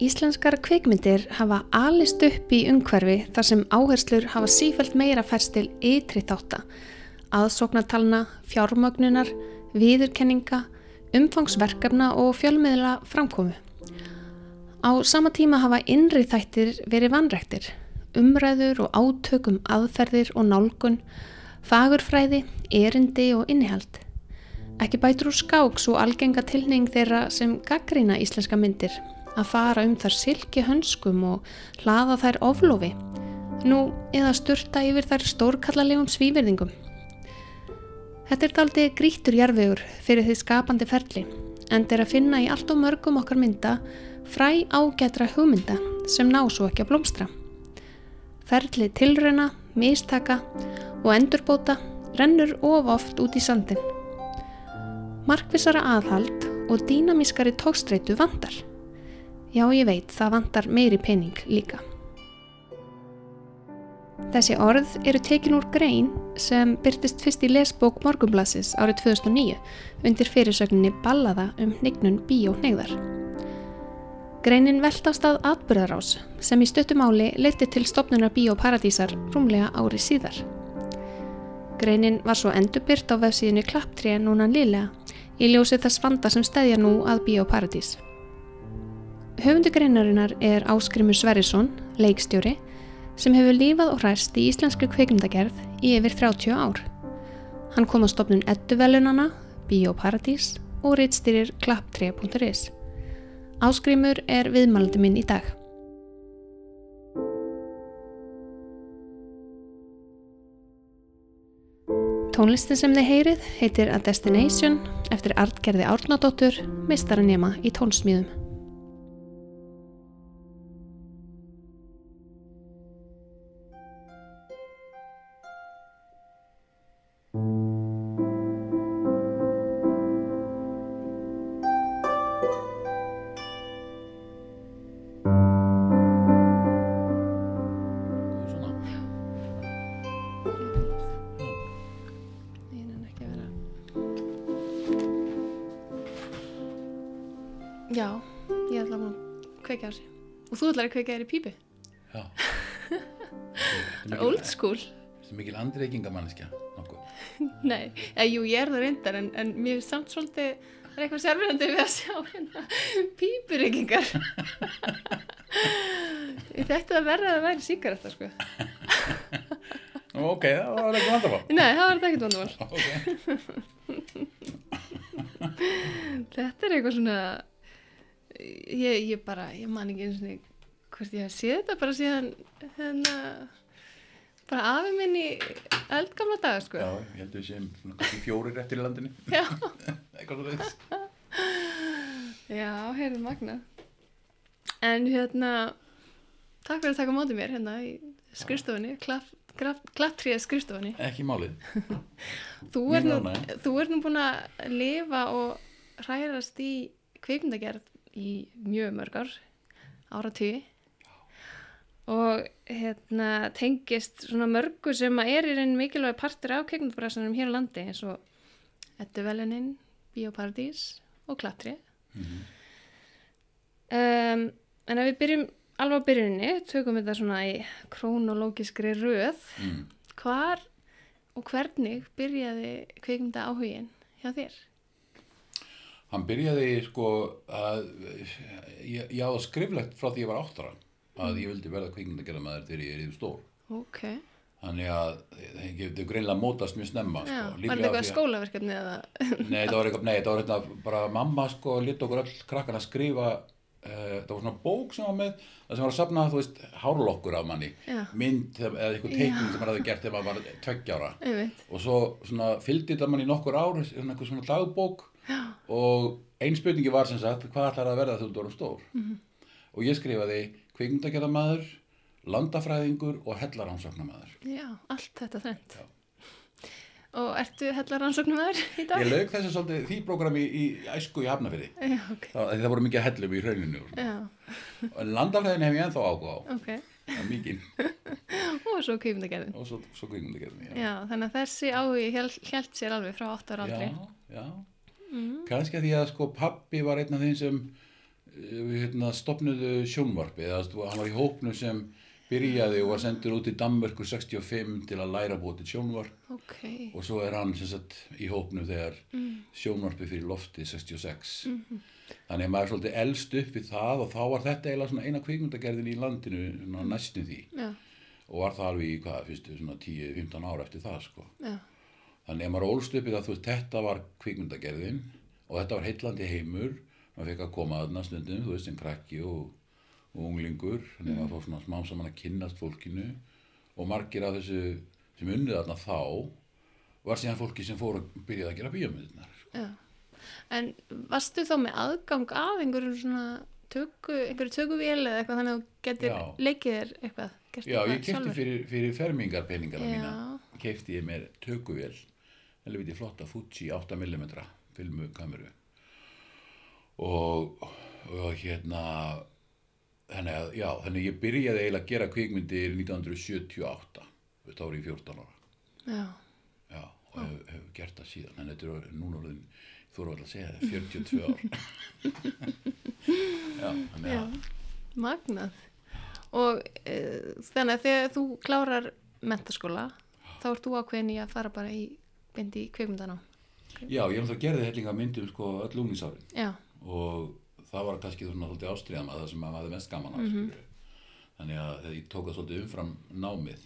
Íslenskar kvikmyndir hafa alist upp í umhverfi þar sem áherslur hafa sífælt meira færst til ytri þátta, aðsóknartalna, fjármögnunar, viðurkenninga, umfangsverkefna og fjölmiðla framkomu. Á sama tíma hafa innri þættir verið vanræktir, umræður og átökum aðferðir og nálgun, fagurfræði, erindi og innihald. Ekki bætur úr skáks og algenga tilning þeirra sem gaggrína íslenska myndir að fara um þar silki hönskum og hlaða þær oflofi, nú eða sturta yfir þær stórkallalegum svíverðingum. Þetta er daldi grítur jarfiður fyrir því skapandi ferli, en þeir að finna í allt og mörgum okkar mynda fræ ágætra hugmynda sem ná svo ekki að blómstra. Ferli tilröna, mistaka og endurbóta rennur of oft út í sandin. Markvisara aðhald og dýnamískari tókstreitu vandar. Já, ég veit, það vantar meiri pening líka. Þessi orð eru tekin úr grein sem byrtist fyrst í lesbók Morgumblassis árið 2009 undir fyrirsögninni Ballaða um hnignun bíóhnegðar. Greinin velt á stað atbyrðarás sem í stuttumáli leyti til stopnunar bíóparadísar rúmlega ári síðar. Greinin var svo endurbyrt á vefsíðinu Klapptré núna liðlega í ljósið þess vanda sem stæðja nú að bíóparadís. Höfundu greinarinnar er Áskrimur Sverrisson, leikstjóri, sem hefur lífað og hræst í íslenskri kveikmyndagerð í yfir 30 ár. Hann kom á stopnun Edduvelunana, Bíóparadís og rittstýrir klapp3.is. Áskrimur er viðmælandi minn í dag. Tónlistin sem þið heyrið heitir A Destination eftir artgerði Árnadóttur, mistaranema í tónsmíðum. Þú ætlar að kveika þér í pípi Já. Old school. Þetta er mikil andreikingamanniska. Nei, ja, jú, ég er það reyndar en, en mér er samt svolítið það er eitthvað sérfyrandi við að sjá hérna pípuryggingar Ég þekki að væri síkaretta sko. Ok, það var ekki vandamál. Nei, það var þetta ekkert vandamál. Ok, Þetta er eitthvað svona ég, ég bara, ég man ekki eins og hvort ég hef séð þetta bara síðan hérna bara afi minn í eldgamla daga sko. Já, ég held að við séum fjórir eftir í landinu. Já, já, heyrðu magna En hérna takk fyrir að taka á móti mér hérna í skrifstofunni klapptríða skrifstofunni. Ekki málið. Þú ert, nú, þú ert nú búin að lifa og hrærast í kvikmyndagerð í mjög mörg ár áratugi og hérna tengist svona mörgu sem er í raun mikilvæg partur af kvikmyndabræðsanum hér á landi eins og Edduvelunin, Bíóparadís og Klattri Mhm. um, en ef við byrjum alveg á byrjuninni, tökum við þetta svona í krónológiskri röð mm. hvar og hvernig byrjaði kvikmynda áhugin hjá þér? Hann byrjaði sko að ég, ég áða skriflegt frá því ég var áttara að ég vildi verða kvikmyndagerðamaður þegar ég er yfir stór. Ok, Þannig að það getur greinlega mótast mjög snemma sko. var þetta eitthvað skólaverkefni eða? Nei, það var eitthvað, nei, það var eitthvað bara mamma sko lit okkur öll krakkan að skrifa uh, það var svona bók sem var með það sem var að safna, þú veist, hárlokkur af manni. Já. mynd eða eitthvað teikning sem maður hafði gert þegar maður var tveggjára og svo svona fylgdi þetta manni nokkur ár svona eitthvað svona dagbók. Og ein spurningi var sem sagt hvað ætlar að verða þegar þú erum stór? Mhm. og ég skrifaði kvikmyndagerðamaður landafræðingur og hellarannsóknarmaður já, allt þetta. Já. Og ertu hellar rannsóknumæður í dag? ég lauk þessu svolítið því prógrami í, í æsku í Hafnafyrði Já, ok. það, það voru mikið hellum í hrauninu. Já, landafræðin hef ég ennþá áhuga á, ok. það er mikið, Og svo kvikmyndagerðin. og svo, svo kvikmyndagerðin, já. Já, þannig að þessi áhugi held sér alveg frá 8 ára aldrei. Já, já. Mm. Kannski að því að sko pappi var einn af þeim sem hérna, stopnuðu sjónvarpi eða þú- hann var í hópnu sem byrjaði og var sendur út í Danmörku 65 til að læra til sjónvarp. Ok, og svo er hann sagt í hópnu þegar sjónvarpi fyrir lofti 66 þannig að maður er svolítið elst upp við það og þá var þetta eiginlega eina kvikmyndagerðin í landinu svona næstu því. Já, og var það alveg í hvað, fyrstu svona 10-15 ára eftir það sko. Já, þannig að maður ólst upp það þú veist þetta var kvikmyndagerðin og þetta var heillandi heimur maður fekk að koma aðna stundum þú veist sem krakki og, og unglingur þannig að maður fór svona smám saman að kynnast fólkinu og margir af þessu sem unnið þarna þá var síðan fólki sem fór að byrjaði að gera bíómyndirnar já. En varstu þá með aðgang af einhverjum svona töku, einhverju tökuvél eða eitthvað þannig að þú getur Já. leikið þér eitthvað? gert Já, ég kefti fyrir, fyrir fermingarpeningana Já. mína kefti ég mér tökuvél helviti flotta Fuji 8mm filmukameru og, og hérna þannig að, já, þannig að ég byrjaði eiginlega að gera kvikmyndir 1978 þú veist, þá var ég 14 ára Já, já, og hef, hef gert það síðan en þetta er núna orðin, þú voru alltaf að segja það 42 ár já, þannig já, að magnað. Og e, þannig að þegar þú klárar mentaskóla, þá ert þú ákveðin í að fara bara í bindi í kvikmyndana. Já, ég náttúrulega gerði hellinga myndum sko öll unglinsárin Já, og það var kannski svona svolítið ástriðan að það sem maður hafði mest gaman af mm þannig að ég tók það svolítið umfram námið.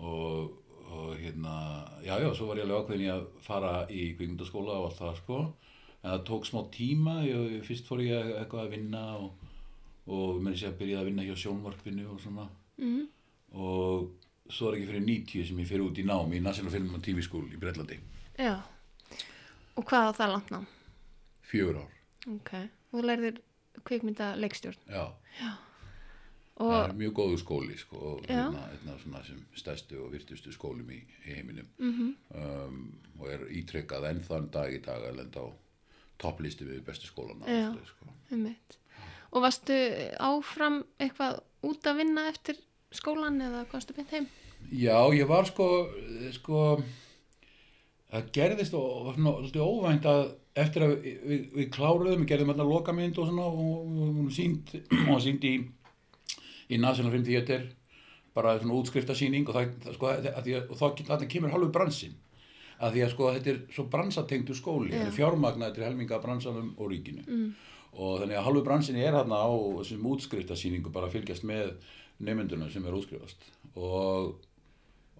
Og, og hérna já já, svo var ég alveg ákveðin í að fara í kvikmyndaskóla og allt það sko. En það tók smá tíma ég, fyrst fór ég eitthvað að vinna og, og með þess að byrjaði að vinna hjá sjónvarpinu og svona. Mm, og svo er ekki fyrir 90 sem ég fyrir út í nám í National Film and TV School í Breitlandi já. Og hvað á það langt ná? fjögur ár, Ok, og þú lærðir kvikmynda leikstjórn. já Og, það er mjög góðu skóli sko, Já. hérna, hérna svona sem stærstu og virtustu skólum í, í heiminum mhm, um, og er ítrekkað enn þann dag í dag að lenda á topplisti við bestu skólana Já. sko. einmitt. Og varstu áfram eitthvað út að vinna eftir skólan eða komstu beint heim? Já, ég var sko, sko það gerðist og, og svona, óvænt að eftir að við, við, við kláruðum, við gerðum alltaf lokamynd og svona og hún sínd, var sínd í, í National Film Theater bara svona útskriftasýning og það, sko, og þá kemur halvu bransin að því að sko þetta er svo bransatengdu skóli, Já. þetta er fjármagna þetta er helminga bransanum og ríkinu Mm. og þannig að halvu bransin er hérna á þessum útskriftasýningu bara að fylgjast með nefndunum sem er útskrifast og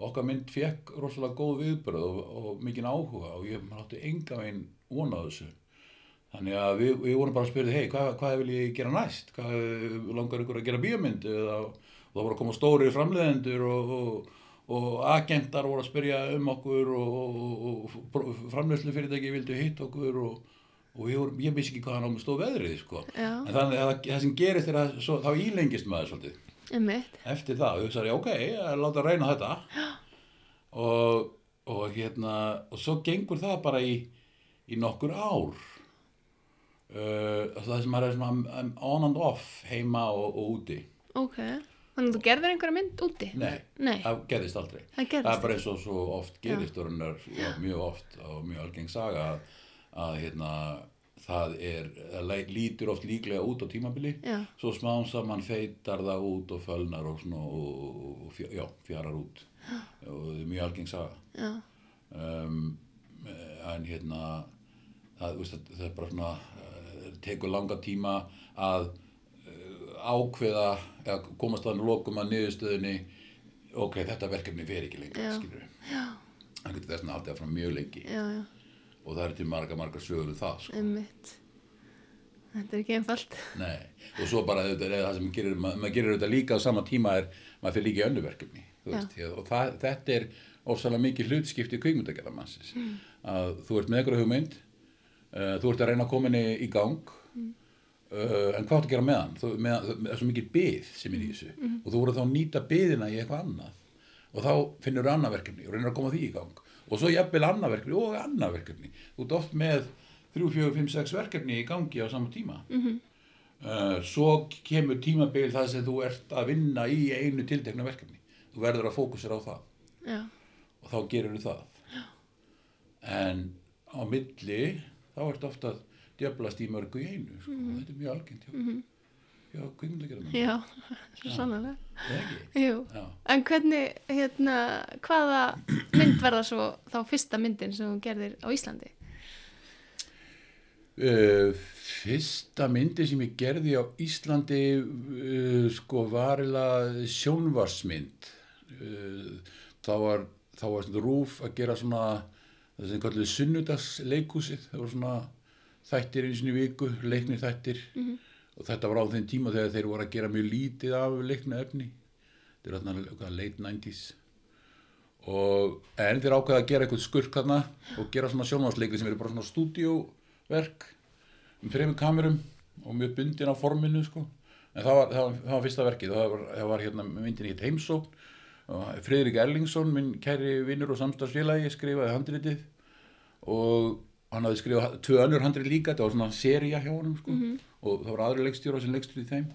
okkar mynd fekk rosalega góð viðbröð og, og mikinn áhuga og ég átti enga veginn vonað þessu. Þannig að við, við vorum bara að spyrja hei, hvað, hvað vil ég gera næst? Hvað langar ykkur að gera bíómynd? Eða, og það voru að koma stóri framleiðendur og, og, og agentar voru að spyrja um okkur og, og, og framleiðslu fyrirtæki vildu hitt okkur og, vorum, ég vissi ekki hvað hann á með stóð veðrið sko. En þannig að það sem gerist er að svo, þá ílengist maður svolítið Einmitt. eftir það, þú hugsaði, ok, láta reyna þetta og, og hérna og svo gengur það bara í, í nokkur ár uh, það sem er svona on and off heima og, og úti Ok. Þannig að þú gerðir einhverja mynd úti? nei, Nei, það gerðist aldrei það gerðist. það er bara eins og svo oft gerist og raunar, já, mjög oft og mjög algeng saga að, að hérna, það er það lítur oft líklega út á tímabili. Já. svo smám saman feitar það út og fölnar og, svona, og, og fjö- já, fjarar út. Og það er mjög algeng saga. Já. um, en hérna það, veist, það, það er bara svona uh, tekur langa tíma að uh, ákveða eða komast þannig lokum að niðurstöðinni ok, þetta verkefni fer ekki lengur Já. skilur það getur þess að haldið áfram mjög lengi. Já, já, og það er til marga, marga sögur um það sko. Þetta er ekki einfalt. Nei, og svo bara þetta er það sem gerir, maður, maður gerir þetta líka á sama tíma er maður fyrir líka í önnu verkefni þú veist, því að- og það, þetta er ofsalega mikið hlutskipti kvikmyndagerða mannsins Mm. að þú ert með einhverju hugmynd uh, þú ert að reyna að koma henni í gang Mm. uh, en hvað áttu að gera með hann þú, með, það er svo mikið byð sem er í þessu Mm. og þú voru þá að nýta byðina í eitthvað annað og þá finnur þú annað verkefni og reynir að koma því í gang og svo jafnvel annað verkefni og annað verkefni. Þú ert oft með 3, 4, 5, 6 verkefni í gangi á sama tíma. Mm Uh, svo kemur tímabil það sem þú ert að vinna í einu tiltekna verkefni. Þú verður að fókusera á það. Já, og þá gerir þú það en á milli þá ert ofta að djöblast í mörgu í einu sko. þetta er mjög hjá, mm -hmm. Hjá kvikmyndagerðum Já, svo sannlega. Já. En hvernig, hérna, hvaða mynd var það svo þá fyrsta myndin sem þú gerðir á Íslandi? Uh, fyrsta myndi sem ég gerði á Íslandi uh, sko var eiginlega sjónvarsmynd uh, þá var þá var svona rúf að gera svona það sem kallir sunnudagsleikúsið það var svona þættir einu sinni í viku leiknir þættir og þetta var á þeim tíma þegar þeir voru að gera mjög lítið af leikna efni. Þetta er eitthvað late 90s og en þeir ákveða að gera eitthvað skurk þarna og gera svona sjónvarsleikri sem eru bara svona stúdíóverk um þreymur kamerum og mjög bundin á forminu sko. en það var, það var, það var fyrsta verkið. Það var, það var hérna myndin í heimsókn. Og Friðrik Erlingsson minn kæri vinnur og samstagsfélagi skrifaði handritið. Og hann hafði skrifað tvö önnur handrit líka þetta var svona seria hjá honum sko. og það var aðri leikstjóra sem leikstjóri í þeim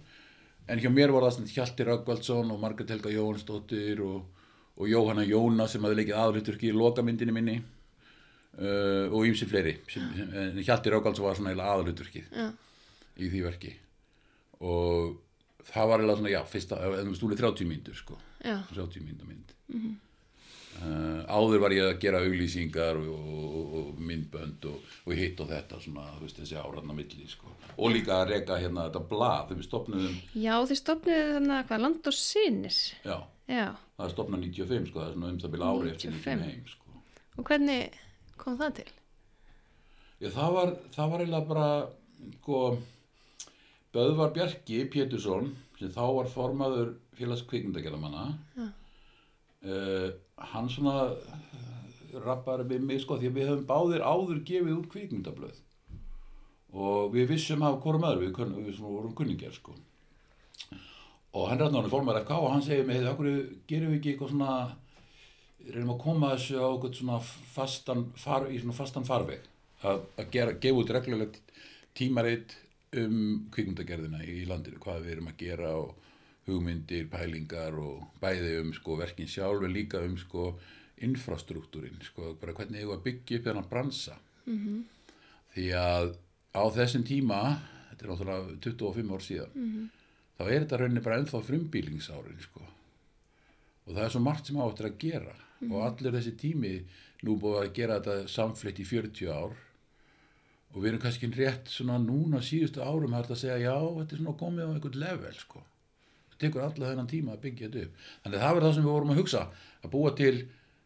en hjá mér var það Hjalti Röggvaldsson og Margrét Helga Jóhansdóttir og, og Jóhanna Jóna sem hafði leikið aðluturki í lokamyndinni minni uh, og ýmsi fleiri sem, sem, en Hjalti Röggvaldsson var svona aðluturkið Já. í því verki og það var eiginlega svona, já, fyrsta, eða stúlið 30 mínútur sko, Já. 30 mínútur mynd uh, áður var ég að gera auglýsingar og, og, og myndbönd og, og hitt og þetta svona, þú veist, þessi áraðna milli sko. og líka að reka hérna þetta blað, þegar við stopnum Já, þið stopniðu þannig að hvað, land og sinir. já, Já, það stopnað 95 sko, það er svona um það byrja ári eftir 95. 95 heim sko. og hvernig kom það til? Já, það var, það var eiginlega bara, sko, Böðvar Bjarki Pétursson, sem þá var formaður félags kvikmyndagerðamanna, uh, hann svona uh, rappaði við mig, sko, því að við höfum báðir áður gefið út kvikmyndablöð og við vissum af hvorum öðru, við, við svona vorum kunningjar, sko. Og hann hann formaður FK og hann segir mig, okkur gerum við ekki eitthvað svona, reynum að koma þessu á eitthvað svona fastan, far, í svona fastan farveg að, að gera, gefa út reglulegt tímaritt um kvikmyndagerðina í landinu, hvað við erum að gera og hugmyndir, pælingar og bæði um sko verkin sjálf en líka um sko infrastruktúrin, sko hvernig eigum við að byggja upp þennan bransa. -hmm. Því að á þessum tíma, þetta er náttúrulega 25 ár síðan, þá er þetta rauninni bara ennþá frumbílingsárin, sko og það er svo margt sem áttur að gera og allir þessi tími nú búið að gera þetta samflitt í 40 ár og við erum kannski rétt svona núna síðustu árum að þetta að segja já, þetta er svona komið á einhvern level sko. Það tekur alla þennan tíma að byggja þetta upp. Þannig að það var það sem við vorum að hugsa að búa til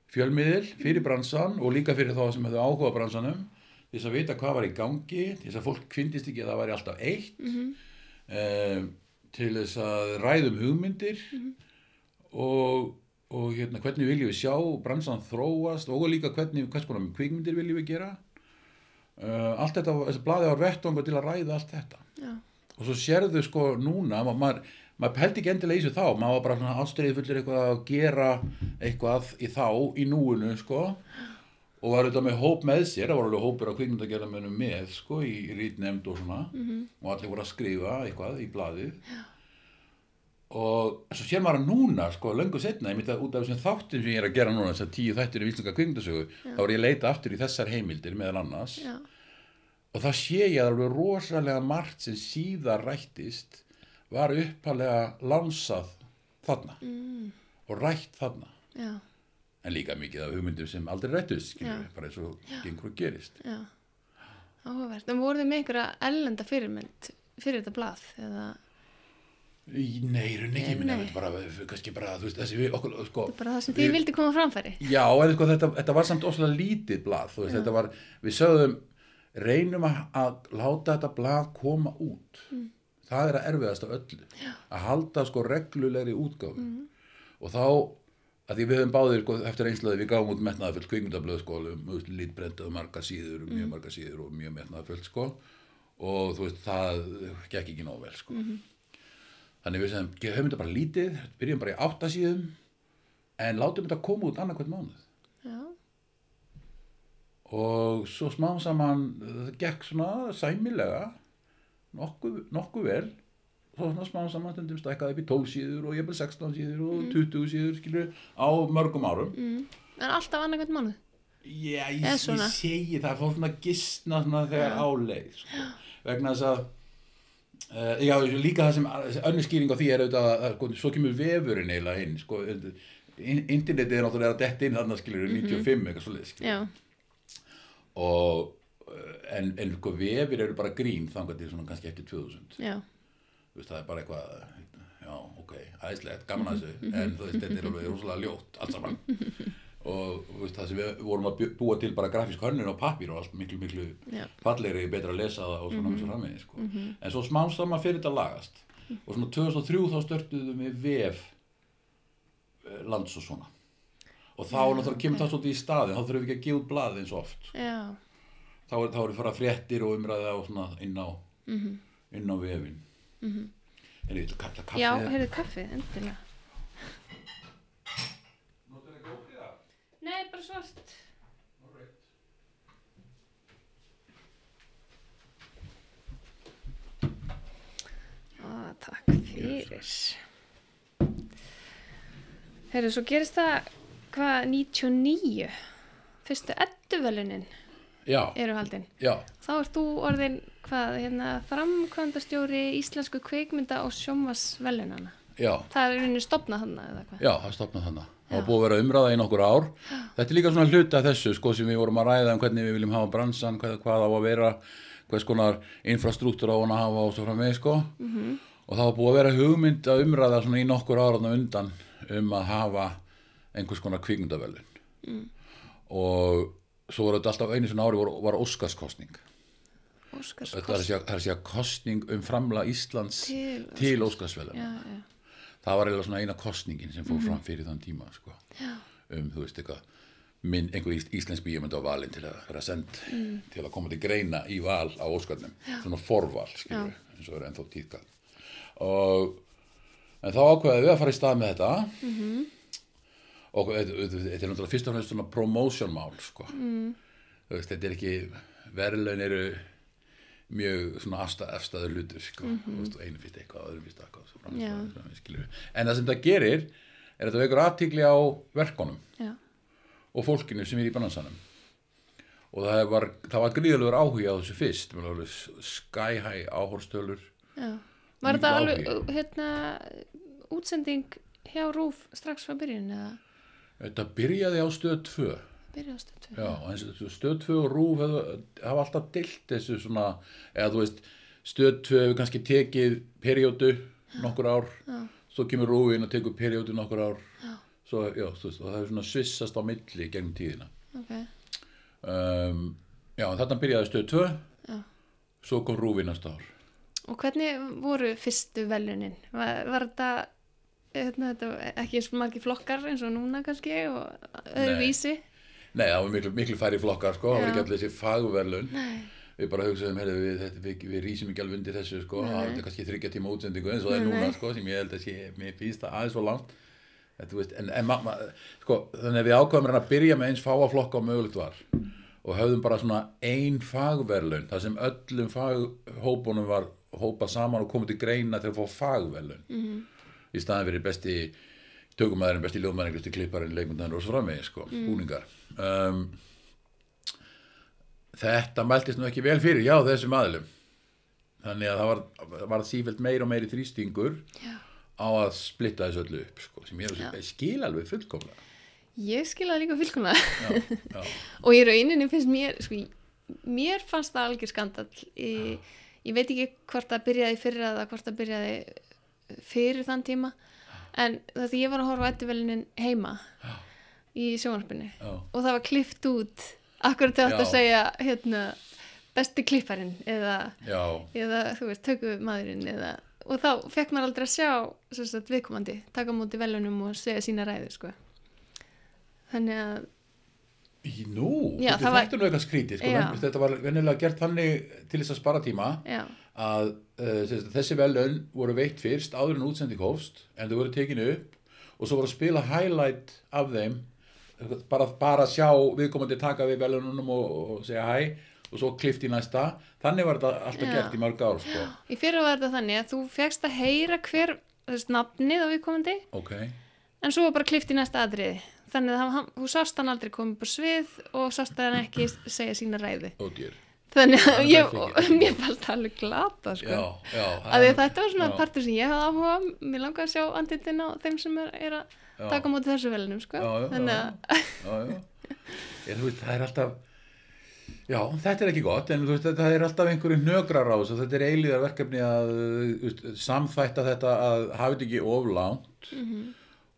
fjölmiðil fyrir bransan og líka fyrir þá sem hefðu áhuga bransanum til þess að vita hvað var í gangi til þess að fólk kvindist ekki að það væri alltaf eitt um, til þess að ræðum hugmyndir og, og hérna, hvernig viljum við sjá bransan þróast og líka hvernig, hvers konar kvikmyndir viljum við gera. Uh, allt þetta, þessi blaði var vettvangur til að ræða allt þetta. Já. og svo sérðu sko núna ma- maður, maður pældi ekki endilega í þessu þá maður var bara svona ástriðið fullir eitthvað að gera eitthvað í þá, í núinu sko. Og var auðvitað með hóp með sér, það var alveg hópur af kvikmyndagerðamönnum með sko í rítnemnd og svona. Og allir voru að skrifa eitthvað í blaðið. Og svo sér maður að núna sko löngu setna, ég myndi að út af þessum þáttum sem ég er að gera núna, þessar tíu þættir í Íslandska kvikmyndasögu, þá er ég að leita aftur í þessar heimildir meðal annars. Já. og þá sé ég alveg rosalega margt sem síðar rættist var uppalega lansað þarna Mm. og rætt þarna Já, en líka mikið af hugmyndum sem aldrei rættist Já. bara eins og gengur og gerist já. Áhugavert. En voruð þið með einhverja ellenda fyrirmynd fyrir þetta blað? Eða Nei, rauninni ekki, minna, bara, kannski bara, þú veist, þessi okkur, sko, þetta er bara það sem þið vildi koma framfæri? Já, en sko, þetta, þetta var samt óslega lítið blað, þú veist, þetta var, við sögðum, reynum að, láta þetta blað koma út. Það er að erfiðast af öllu. Já. Að halda sko reglulegri útgáfu. Og þá, að því við höfum báðir, sko, eftir einslaði, við gáum út metnaðaföld kvikmyndablöð, sko, lítbrendað marga síður, mjög marga síður og mjög metnaðaföld, sko. Og þú veist, það gekk ekki nóg vel, sko. Þannig við segjum, höfum þetta bara lítið, byrjum bara í áttasíðum, en látum þetta koma út annarkvæmt mánuð Já, og svo smá saman það gekk svona sæmilega nokkuð, nokkuð vel. Svo svona smá saman stundum stækkaði upp í 12 síður og ég bara 16 síður og 20 síður skilur á mörgum árum. Mm. en alltaf annarkvæmt mánuð? Já, ég, ég segi það fór svona gistna svona þegar áleið sko. vegna þess að uh, já, líka það sem önnur skýring á því er auðvitað að sko, svo kemur vefurinn eiginlega inn sko, in- internetið er náttúrulega að detta inn þarna skilur 95 eitthvað svo leið já, og en, en sko, vefir eru bara grín þangar til svona kannski eftir 2000 já, það er bara eitthvað já, ok, æðislegt, gaman að þessu en þú veist, þetta er alveg rosalega ljótt allt saman. Og veist, það sem við vorum að bú- búa til bara grafísk hönnun og pappír og allt miklu, miklu Já. fallegri, betra að lesa það og svona mm -hmm. sko. en svo smám saman fyrir þetta lagast. Og svona 2003 þá störtuðum við vef eh, lands og svona. Og þá náttúrulega kemur það svolítið í staðin þá þurfum við ekki að gefa út blað eins og oft. Já, þá er, þá er fara fréttir og umræða og svona inn á inn á vefin mm -hmm. er ég til að kalla kaffi já, heyrðu kaffið, endilega. Notar ekki ókið það? Nei, bara svart. Á, takk fyrir. Heyrðu, svo gerist það, hvað, 99, fyrstu edduvelunin Já, eru haldin. já, Þá ert þú orðin, hvað, hérna, framkvæmdastjóri íslensku kveikmynda og sjómasvelunana. já, Það er rauninni stopnað hvað? já, það stopnað þannig. Það búið að vera umræða í nokkur ár. Þetta er líka svona hluta þessu, sko, sem við vorum að ræða um hvernig við viljum hafa bransan, hvað, hvað á að vera, hvers konar infrastruktúra á hann að hafa og svo frá mig, sko. -hmm. Og það búið að vera hugmynd að umræða svona í nokkur ára undan um að hafa einhvers konar kvikmyndavelun. Mm. Og svo var þetta alltaf einu svona ári var, var Óskarskostning. Óskars Þetta er að segja, er að segja kostning um framla Íslands Til til Óskarsveluna. Já, já, það var eiginlega svona eina kostningin sem fór fram fyrir þann tíma sko. um, þú veist eitthvað minn, einhver ís, íslensk bíómynd á valin til að vera send til að koma til greina í val á Óskarnum, svona forval skilur, eins og er ennþá tíðkall og en þá ákveðið við að fara í stað með þetta. Og þetta þetta- þetta er náttúrulega fyrst og fremst svona promotion mál sko. mm. veist, þetta er ekki verðlaun eru mjög svona afstæð, afstæður hlutur sko. mm -hmm. einu fyrst eitthvað, öðrum fyrst eitthvað svo framvegis, Já. svo framvegis, skilurðu. en það sem það gerir er að þetta vekur aðtíkli á verkonum já, og fólkinu sem er í bransanum og það var, það var gríðalegur áhugi á þessu fyrst sky high áhorstölur já. Var þetta alveg, hérna, útsending hjá Rúf strax frá byrjun eða þetta byrjaði á stöð 2 byrjaði á stöðu? Já, en stöð 2 og rúf hefur, hafa alltaf deilt þessu svona, eða þú veist stöð 2 hefur kannski tekið periódu nokkur ár, Já. svo kemur rúf inn og tekur periódu nokkur ár já. Svo, já, þú veist, og það er svona svissast á milli gegnum tíðina Ok, um, Já, þarna byrjaði stöð 2 Já. svo kom rúf í næsta ár og hvernig voru fyrstu velunin? Var, var þetta, hérna, þetta var ekki eins margir flokkar eins og núna kannski og öðruvísi? Nei, það var miklu, miklu færri flokkar, sko, það var ekki allir þessi fagverlun Nei, við bara hugsaðum, heyrðu, við, við, við rýsum ekki alveg undir þessu, sko, það er kannski þryggja tíma útsendingu eins og það er núna, sko, sem ég held að sé, mér finnst það aðeins svo langt, veist, en, en ma, ma, sko, þannig að við ákvæðum að byrja með eins fáa flokka og mögulegt var og höfðum bara svona ein fagverlun, þar sem öllum faghópunum var hópað saman og komið til greina til að fá fagverlun Mhm. -hmm. Í staðan fyrir besti tökumæðurinn, besti ljóðmæðurinn, besti klipparinn, leikmyndaðinn og svo framvegis, sko, Mm. búningar. Um, þetta mæltist nú ekki vel fyrir já þessum aðlum þannig að það var, var sífælt meir og meiri þrýstingur Já. á að splitta þessu öllu upp sko, sem ég, skil alveg fullkomlega. Ég skilaði líka fullkomlega. Og í rauninni finnst mér sko, mér fannst það algjör skandal ég, ég veit ekki hvort það byrjaði í fyrra eða hvort það byrjaði fyrir þann tíma. En það því ég var að horfa á ettuvelunin heima í sjónvarpinu já, og það var klift út akkur til Já. að segja hérna, besti klipparinn eða, eða þú veist, tökumadurinn eða, og þá fekk maður aldrei að sjá sagt, viðkomandi, taka á móti velunum og segja sína ræðu sko. þannig að nú, Já, þetta var- þetta er nú eitthvað skrítið sko, þetta var venjulega gert þannig til þess að spara tíma. Já, að uh, þessi velun voru veitt fyrst áður en útsending hófst en þau voru tekinu upp og svo voru að spila highlight af þeim bara, bara sjá viðkomandi taka við velununum og, og segja hæ og svo klift í næsta. Þannig var þetta alltaf Já. gert í mörg ár sko. í fyrra var þetta þannig að þú fegst að heyra hver veist, nafnið á viðkomandi. Ok, en svo var bara klift í næsta atriði. Þannig að hann, þú sást hann aldrei komið á svið og sást hann ekki segja sína ræði ódýr þannig að ég, mér fannst það alveg glata sko. já, já, að að þetta var svona já, partur sem ég hafði áhuga mér langaði að sjá anditin á þeim sem er, er að taka móti þessu velinum sko. Þannig að já, já. Ég, þú veist, það er alltaf já, þetta er ekki gott en þú veist, það er alltaf einhverju nögrar á þessu þetta er eilíðar verkefni að veist, samþætta þetta að hafa þetta ekki of langt Mhm.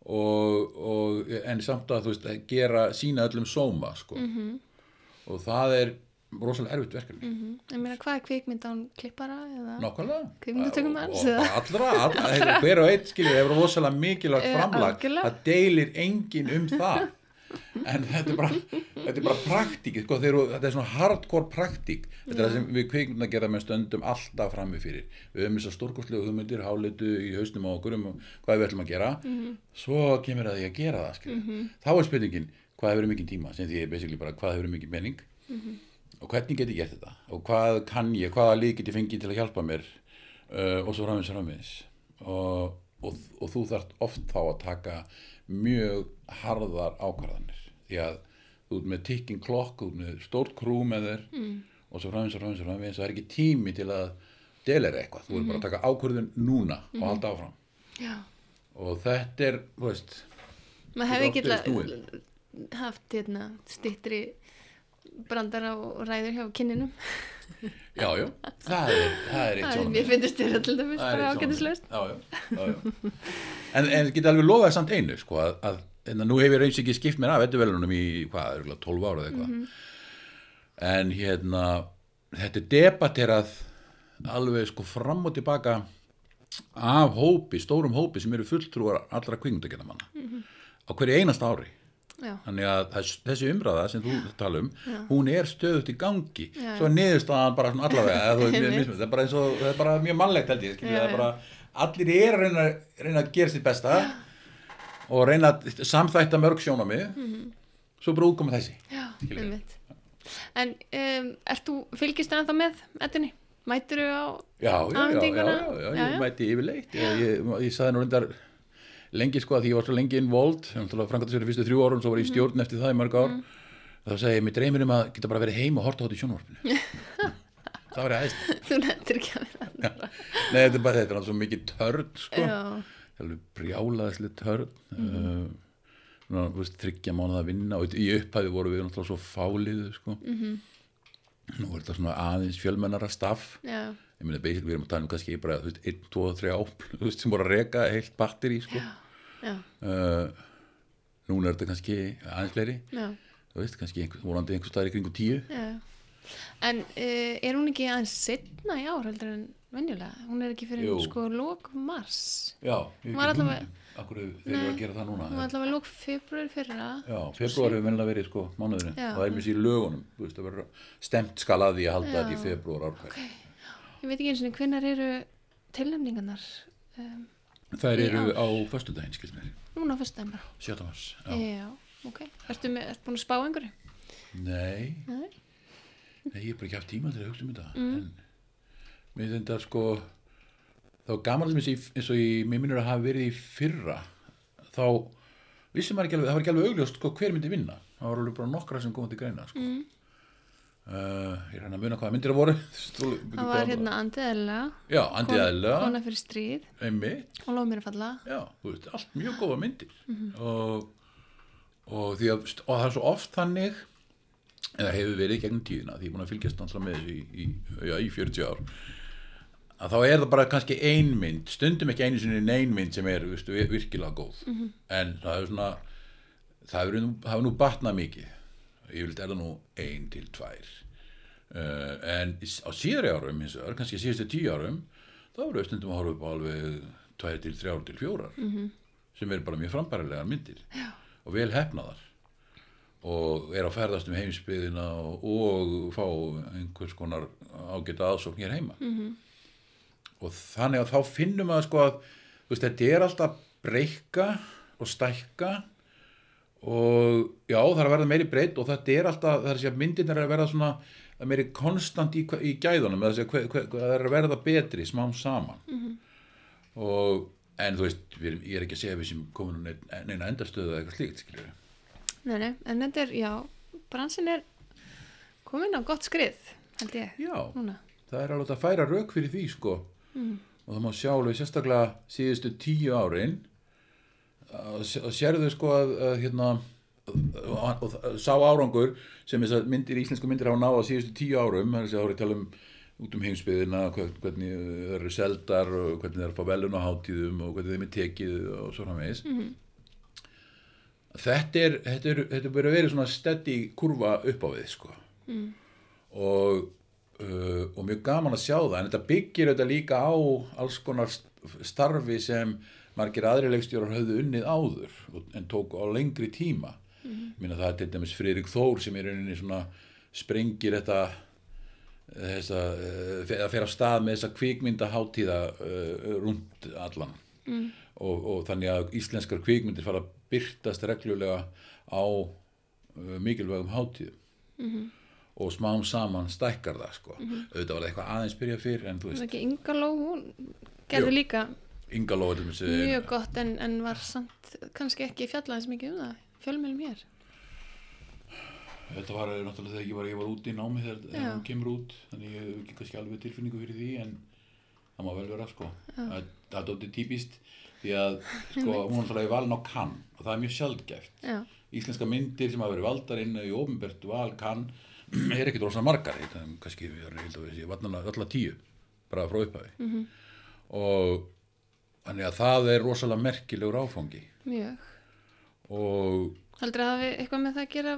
og, og en samt að þú veist, að gera sína öllum sóma sko. Mhm. og það er rosalega erfitt verkefni. Mm ég meina hvað er kvikmynd án klippara eða? allra, allra, hver og eitt skilur hefur rosalega mikilvægt Eh, framlag. það deilir enginn um það. En þetta er bara þetta er bara praktík sko, þeir, þetta er svona hardcore praktík. Þetta er það sem við kvikmynda gera með stöndum alltaf frammi fyrir. Við höfum þess að stórkostlegu hugmyndir hálitu í hausnum á okkur um hvað við ætlum að gera. Svo kemur að því að gera það skilur. þá er spurningin hvað hefur mikið tíma? Sem því er basically bara hvað hefur mikið menning og hvernig get ég gert þetta? Og hvað kann ég, hvaða lið get ég fengið til að hjálpa mér? Uh, og svo framins og framins og, og, og þú þarft oft þá að taka mjög harðar ákvarðanir. Því að þú ert með ticking clock, þú ert með stórt krú með þér mm. og svo framins og framins og framins það er ekki tími til að delera eitthvað, þú ert bara að taka ákvörðun núna og halda áfram. Já, og þetta er, þú veist maður hefði ekki haft hérna, stittri brandara og ræður hjá kinninum. Já, já, það er, það er eitt svona mér finnst þér Það er bara já. en, en geta alveg lofaði samt einu sko, að, að en nú hef ég reyns ekki skipt mér af ettuvelunum í hvað, örugglega 12 ára eða eitthvað. En hérna þetta er debatterað alveg sko fram og tilbaka af hópi, stórum hópi sem eru fulltrúar allra kvingundagjana manna á hverju einasta ári já, þannig að þess, þessi umræða sem þú tala um hún er stöðut í gangi. Já, svo er niðurstaðan bara allavega það er bara eins og það er bara mjög mannlegt held ég Já, það er já. bara, allir er að reyna, reyna að gera sitt besta og reyna að samþætta mörg sjónamið svo bara útkomið þessi já, en um, ert þú fylgist það ennþá með ettinni? Mætur þú á já, já, já, já, já, já, Já, ég já. mæti yfirleitt. Ég, ég, ég saði nú reyndar lengi sko að því ég var svo lengi involved framkvæmta sér fyrstu þrjú árun, svo var ég í stjórn eftir það í mörg ár þá segi ég, mér dreymir um að geta bara verið heim og horta þetta í sjónvarpinu það var ég aðeins þú nettir ekki að vera Nei, þetta er bara, þetta er alveg svo mikið törn, sko. brjálaðislega törn. Mm uh, veist, þryggja mánuða að vinna og í upphæði voru við náttúrulega svo fáliðu, sko. -hmm. Nú er þetta svona aðeins fjölmennara staff. já, Ég meina, basic, við erum að tala um kannski bara, þú veist, 1, 2, 3 ápl, sem voru að reka heilt batteri, sko. já, Uh, núna er þetta kannski aðeins fleiri, þú veist, kannski einhver, volandi einhver staðar í kringu 10. já. en uh, er hún ekki aðeins setna í ár heldur en venjulega? hún er ekki fyrir sko lók mars Já, ég Var allavega-. Akkur þeir eru að gera það núna. hún var allavega lók februar fyrra Já, februar hefur vennilega verið sko mánuðurinn og það er mjög í lögunum þú veist, það verður stemt skal að því að halda þetta í februar ár hver ég veit ekki eins og hvenær eru tilnefningarnar um, Það eru á föstudaginn, skilst mér núna á fyrsta bara 7. mars já. já, ok, ertu, með, ertu búin að spá einhverju? Nei, Nei. nei, ég hef bara ekki haft tíma til að hugsa um þetta Mm. en mér finnst þetta sko þá gaman sem þessi eins og í, mér minnur að hafa verið í fyrra þá vissum maður ekki alveg, það var ekki alveg augljóst sko, hver myndi vinna það var alveg bara nokkra sem komið til greina sko. Mm. Uh, ég er hann að muna hvaða myndir það voru. Það var hérna Andiðella já, Andi Æðla kona fyrir stríð. Einmitt. Og lof mér að falla já, þú veist, allt mjög góða myndir. Mhm. og, og því að og það er svo oft þannig eða hefur verið gegnum tíðina því ég er búin að fylgjast náttúrulega með þessu í, í, já, í 40 ár að þá er það bara kannski ein mynd stundum ekki einu sinni ein mynd sem er veistu, virkilega góð. Mhm. en það er svona það hefur nú, það hefur nú batnað mikið vil er það nú ein til tvær uh, en á síðari árum hins vegar, kannski síðustu tíu árum þá eru stundum að horfa upp á alveg tvær til þrjár til fjórar -hmm. sem eru bara mjög frambærilegar myndir Já. og vel hefnaðar og er að ferðast um heimsbyðina og, og fá einhvers konar ágæta aðsókn hér heima -hmm. og þannig að þá finnum að sko að veist, þetta er alltaf breyka og stækka og já, það er að verða meiri breytt og þetta er alltaf, það er að segja myndirnar er að verða svona meiri konstant í, í gæðunum það er að segja, það er að verða betri smám saman -hmm. og en þú veist, við, ég er ekki að segja við sem komin neina endarstöðu eða eitthvað slíkt skilur nei, nei, en þetta er, já, bransin er komin á gott skrið, held ég, Já, núna. það er alveg að færa rauk fyrir því sko Mm. og það má sjá alveg sérstaklega síðustu tíu árin og sérðu sko að, að hérna og, sá árangur sem þess að myndir, íslensku myndir hafa náða síðustu tíu árum, það er þess að árið tala um út um heimsbyðina, hvern- hvernig það eru seldar og hvernig það er að fá velun á hátíðum og hvernig þeim er tekið og svo framvegis. Þetta er þetta er, þetta er bara verið svona steady kurva upp á við sko. Mm. og uh, og mjög gaman að sjá það en þetta byggir þetta líka á alls konar st- starfi sem margir aðri leikstjórar höfðu unnið áður en tók á lengri tíma mm. minna það er til dæmis Friðrik Þór sem er rauninni svona sprengir þetta þessa, uh, að fer af stað með þessa kvikmyndaháttíða uh, rúnd allan mm. og, og þannig að íslenskar kvikmyndir fara að byrtast reglulega á uh, mikilvægum hátíðum og smám saman stækkar það sko. auðvitað var það eitthvað aðeins byrja fyrr en þú veist, ekki Ingaló, hún gerði líka Inga Lóður mjög gott en, en var samt kannski ekki fjallaðis mikið um það, fjölmjölum hér. þetta var náttúrulega þegar ég var, ég var út í námi þegar hún kemur út þannig ég hef ekki kannski alveg tilfinningu fyrir því en það má vel vera sko. Það það er dóttir típist því að sko, hún er valin á kann og það er mjög sjaldgæft. Já, íslenska myndir sem hafa verið valdar inn í ofinbert val kann er ekkit rosa margar kannski, við vatnana allar tíu, bara frá upphafi. -hmm. og þannig að það er rosalega merkilegur áfangi mjög. og Heldur það hafi eitthvað með það að gera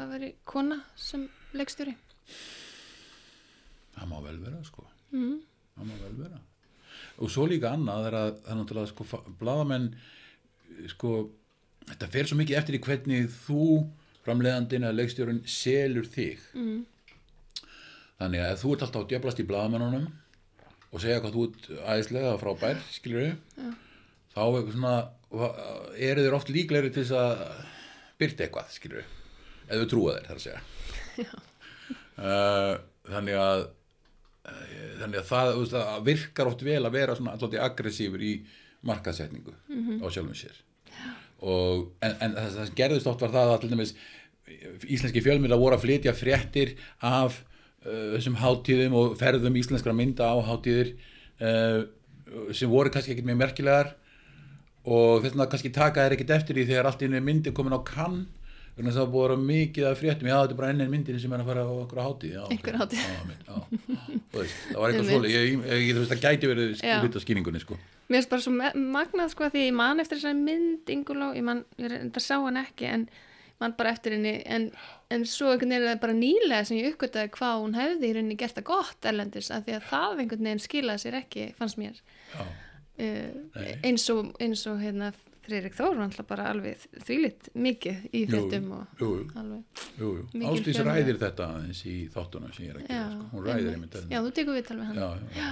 að veri kona sem leikstjóri? það má vel vera sko Mm. það má vel vera og svo líka annað er að það er náttúrulega sko bladamenn sko þetta fer svo mikið eftir í hvernig þú framleiðandinn eða leikstjórun selur þig Mm. þannig að þú ert alltaf að djöblast í bladamennunum og segja hvað þú ert æðislega frábær skilur við þá eitthvað svona eru þeir oft líklegri til þess að byrta eitthvað skilur við ef þú trúa þeir þar að segja. Uh, þannig að eh, þannig að það veist, að virkar oft vel að vera svona alltaf aggressífur í markaðsetningu á sjálfum sér. Og, en, en það sem gerðist oft var það að til dæmis íslenski fjölmynda voru að flytja fréttir af þessum hátíðum og ferðum íslenskra mynda á hátíðir uh, sem voru kannski ekkert mjög merkilegar. Og þess vegna kannski taka þær ekkert eftir því þegar allt einu myndi komin á kann þess að það búið að vera mikið af fréttum. Já þetta er bara enn einn myndin sem er að fara á okkur hátíð. Einhver hátíð. það var eitthvað svolítið ég, ég, ég, það gæti verið Já. hluta skýringunni sko. Mér finnst bara svo magnað sko því ég man eftir þessari mynd Inguló, ég man, ég reyndar sá hann ekki en man bara eftir henni en, en svo einhvern veginn er það bara nýlega sem ég uppgötaði hvað hún hefði í rauninni gert það gott erlendis af því að það einhvern veginn skilaði sér ekki fannst mér. Já, uh, eins og, eins og hérna Friðrik Þór var bara alveg þvílitt mikið í Ástís fjölmiðla. ræðir þetta aðeins í þáttunum sem ég er að já, gera sko. hún ræðir einmitt. já, þú tekur viðtal við hann já, já, já,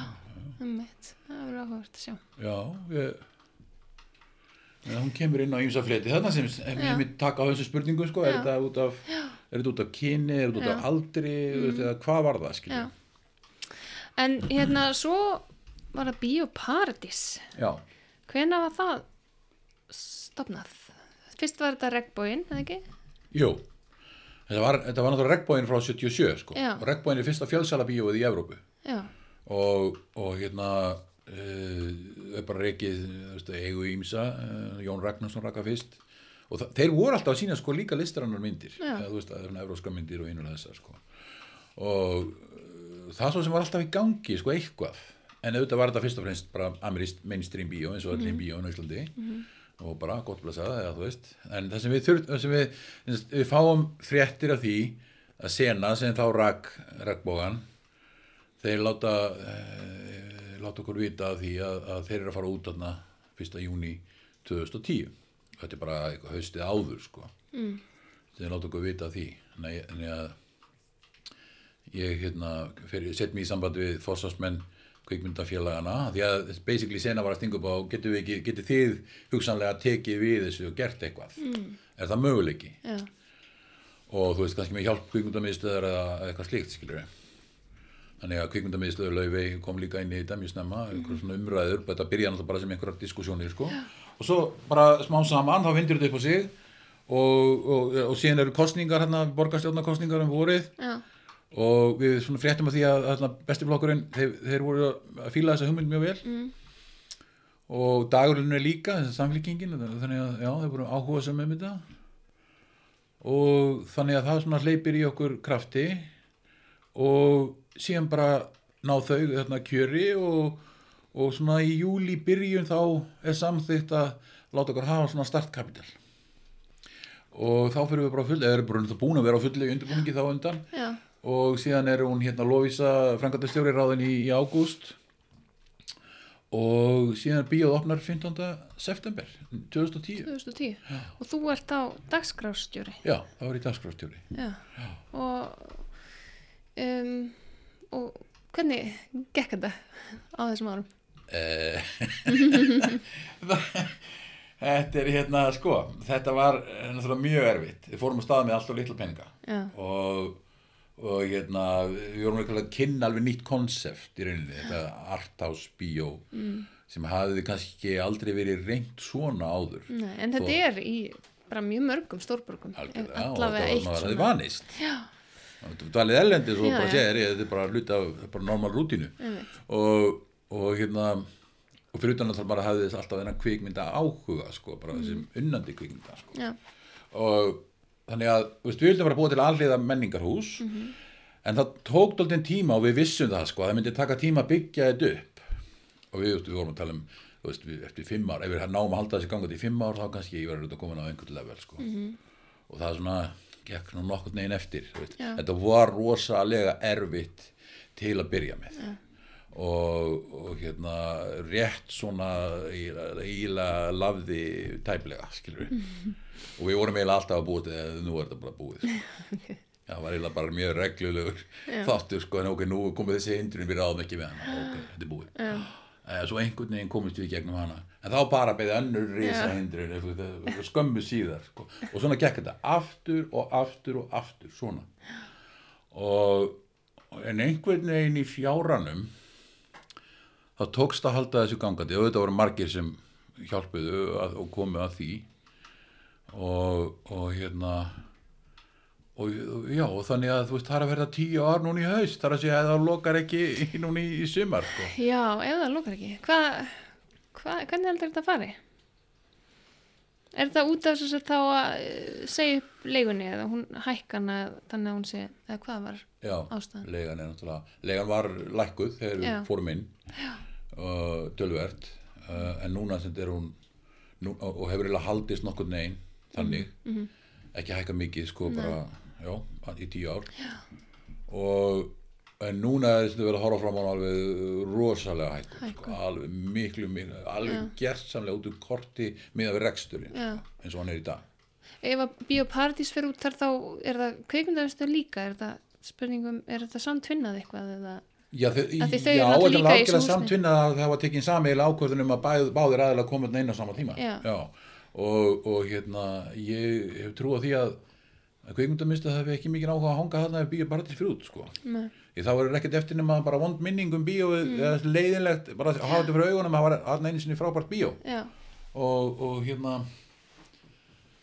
það verður áhugavert að sjá. Já ég, ja, hún kemur inn á ýmsa fleti þarna sem ég mitt taka á þessu spurningu sko, er þetta út af er þetta út af kyni, er þetta út af aldri mm. eða hvað var það skilja en hérna svo var það Bíóparadís. Já, Hvena var það stopnað? Fyrst var þetta regnbóin, eða ekki? jú. Þetta var, þetta var náttúrulega regnbóin frá 77 sko. Já. og regnbóin er fyrsta fjölsala bíóið í Evrópu. Já, og, og hérna er bara reikið eigu ímsa, uh, Jón Ragnarsson raka fyrst. Og þeir voru alltaf að sína sko líka listarannar myndir. Já. eða, þú veist, evróska myndir og einur þessar sko. og það svo sem var alltaf í gangi sko eitthvað. En auðvitað var þetta fyrst og fremst bara amirist mainstream bíó eins og öllin mm bíó á Íslandi og bara gott blessað eða þú veist. En það sem við, þurft, það sem við, við fáum fréttir af því að sena sem þá rak rakbógan þeir láta láta okkur vita því að, að þeir eru að fara út þarna 1. júni 2010 þetta er bara eitthvað haustið áður sko mm. þeir láta okkur vita því þannig að- þannig að ég hérna set mér í samband við fórsvarsmenn kvikmyndafélagana því að basically sena var að stinga upp á getur, við ekki, getur þið hugsanlega tekið við þessu og gert eitthvað mm. er það möguleiki já, og þú veist kannski með hjálp kvikmyndamiðstöðar eða eitthvað slíkt skilur við þannig að kvikmyndamiðstöður laufey kom líka inn í þetta mjög snemma einhver svona umræður, þetta byrja náttúrulega bara sem einhverjar diskussjónir sko. og svo bara smá saman þá vindur þetta upp á sig og, og, og síðan eru kostningar hérna, borgarstjórnarkostningar um vorið. Já, og við svona fréttum af því að hérna, bestiflokkurinn, þeir, þeir voru að fíla þessa hugmynd mjög vel. Mm, og dagurinn er líka, þess að samfélkingin þannig að já, þeir voru áhuga sem um þetta. Og þannig að það svona hleypir í okkur krafti. Og síðan bara ná þau þarna kjöri og, og svona í júli byrjun þá er samþýtt að láta okkur hafa svona startkapital. Og þá fyrir við bara full, eða erum bara búin að vera á fullu í undirbúningi þá undan. Já, og síðan er hún hérna Lovisa frangatastjóri ráðin í, í ágúst. Og síðan er bíóð opnar 15. september 2010 2010 og þú ert á dagskrárstjóri? Já, það var í dagskrástjóri og um, og hvernig gekk þetta á þessum árum? Eh, þetta er hérna sko þetta var náttúrulega mjög erfitt. Við fórum á stað með allt og litla peninga. Já, og, og hérna við vorum eitthvað að kynna alveg nýtt konsept í rauninni, þetta arthouse bíó mm. sem hafði kannski aldrei verið reynt svona áður. Nei, en þetta Þó- er í bara mjög mörgum og allavega eitt maður hafði svona. vanist. Já, þú dvalið ellendis og Já, bara segir þetta er bara hluti af bara normal einmitt, og, og hérna og fyrir utan að það bara hafði þess alltaf þennan kvikmynda áhuga sko, bara þessum unnandi kvikmynda sko. já, og þannig að veist, við vildum bara búa til alliða menningarhús Mhm. en það tók dálítið tíma og við vissum það sko, að það myndi taka tíma að byggja þetta upp og við, veist, við vorum að tala um veist, við, eftir fimm ár, ef við náum að halda þessi gangað í fimm ár þá kannski ég verður þetta komin á einhvern level sko. Mhm. og það er svona gekk nú nokkurn veginn eftir. Já. þetta var rosalega erfitt til að byrja með. Og, og hérna rétt svona íla lafði tæplega skilur við og við vorum eiginlega alltaf að búið að nú er þetta bara búið sko. Það var eiginlega bara mjög reglulegur þáttur sko, en ok, nú komið þessi hindrun við ráðum ekki með hana, ok, þetta er búið. Já, svo einhvern veginn komist við gegnum hana en þá bara beðið önnur Já. hindrun þú- skömmu síðar sko. og svona gekk þetta aftur og aftur og aftur svona og en einhvern veginn í fjáranum þá tókst að halda þessu gangandi og þetta voru margir sem hjálpuðu að, og komu að því og, og hérna og já, og þannig að þú veist, það er að verða tíu ár núna í haust, það er að segja að það lokar ekki núna í, í sumar sko. já, ef það lókar ekki hvað, hva, hvernig heldur þetta að fari? Er þetta út af þess að þá að eh, segja upp leigunni eða hún hækkana þannig að hún sé, eða hvað var Já, ástæðan? legan er náttúrulega, legan var lækkuð þegar við Já. fórum inn uh, tölvert uh, en núna sem þetta er hún nú, og hefur eiginlega haldist nokkurn negin þannig, Mhm. ekki hækka mikið sko bara, já, í tíu ár já. og en núna er þetta verið að horfa fram á alveg rosalega hækkun, sko, alveg miklu, miklu alveg gersamlega út úr korti miða við reksturinn, Já. sko, eins og hann er í dag Ef að Bíóparadís fyrir út þar þá er það kveikmyndaðustu líka, er það spurningum, er þetta samtvinnað eitthvað eða Já, þau, já eru náttúrulega þetta líka var í þessu algjörlega húsnæði. samtvinna að það var tekin samiðilega ákvörðun um að bæð, báðir aðeins koma inn á sama tíma. Já. Og, og hérna, ég hef trú á því að, að kveikmyndamistu það hefur ekki mikið áhuga að hanga þarna ef bíó bara til fyrir út, sko. Nei. Ég þá verður ekkert eftir nema bara vond minning um bíó, Mm. eða leiðinlegt, bara að hafa þetta fyrir augunum að það var þarna einu sinni frábært. Já, Og, og hérna,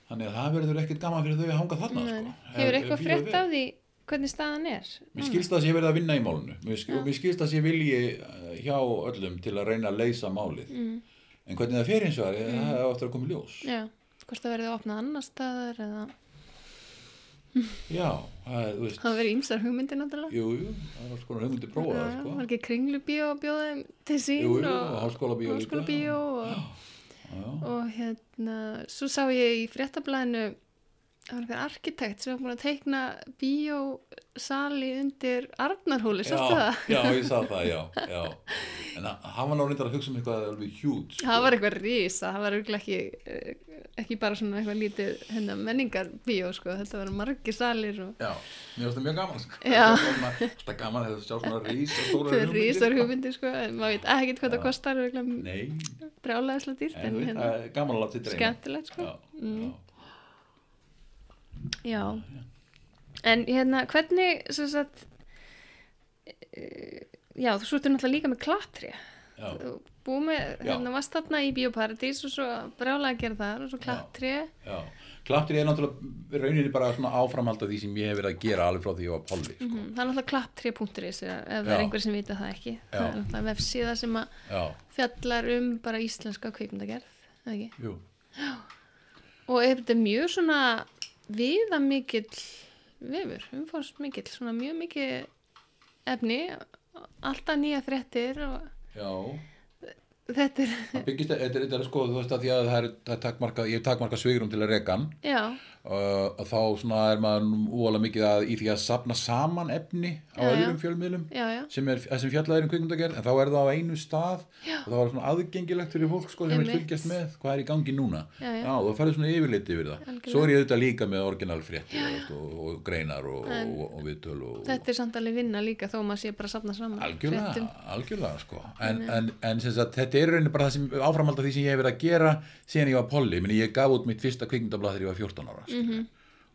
þannig að það verður ekkert gaman fyrir þau að hanga þarna, sko. hefur Ef- eitthvað er- af því hvernig staðan er? Mér skilst það að ég verið að vinna í málinu mér, og mér skilst það að ég vilji eh, hjá öllum til að reyna að leysa málið Mm. en hvernig það fer eins og það er það er ofta að koma í ljós Já, það er, verði ímsar hugmyndir náttúrulega. Jú, jú, það er alls konar hugmyndi prófa það sko. var ekki kringlubíó að bjóða þeim til sín Jú, jú, og háskólabíó og, og hérna svo sá ég í fréttablaðinu það var einhver arkitekt sem var búin að teikna bíósali undir Arnarhóli, sástu já, það? já, ég sá það, já, já. En hann- var náttúrulega að hugsa um eitthvað alveg hjút sko. Það var eitthvað risa, það var örugglega ekki, eh, ekki bara svona eitthvað lítið hérna, menningarbíó, sko, þetta var margir salir og Já, mér finnst það mjög gaman sko. Það er gaman að sjá svona rísa stóra þetta er risar hugmyndir, sko, en maður veit ekkert hvað það kostar, örugglega Já, Mm. já Já, en hérna, hvernig, sem sagt, eh, já, þú svo ertu náttúrulega líka með klatri, Já. búið með, Já. hérna varst þarna í Bíóparadís og svo brjálega að gera þar og svo klapptré Já, klapptrið er náttúrulega rauninni bara svona áframhald af því sem ég hef verið að gera alveg frá því ég var polli sko. Mhm, það er náttúrulega klapptré.is ef það Já. er einhver sem vita það ekki það Já. er náttúrulega vefsíða sem að Já, fjallar um bara íslenska kveikmyndagerð eða ekki? jú, og er þetta mjög svona viða mikill vefur, umfórst mikill svona mjög mikið efni alltaf nýja fréttir og já. Þetta er, byggist, þetta er, þetta er sko, þú veist að að það er, það er takmarka, ég hef takmarka svigrum til að reka hann. Já, og þá svona er maður óalega mikið að í því að sapna saman efni á Já, öðrum fjölmiðlum já, já. sem, er, sem fjallað er um kvikmyndagerð en þá er það á einu stað. Og það var svona aðgengilegt fyrir fólk sko, sem vil fylgjast með hvað er í gangi núna. Og það færði svona yfirlit yfir það. Algjörlega. svo er ég auðvitað líka með orginal fréttir og, og, og greinar og, En- og, viðtöl þetta er samt alveg vinna líka þó maður sé bara að safna saman algjörlega, algjörlega sko. en, en, en sagt, þetta er rauninni bara áframhald af því sem ég hef verið að gera síðan ég var polli, Meni, ég gaf út mitt fyrsta kvikmyndablað þegar ég var 14 ára mm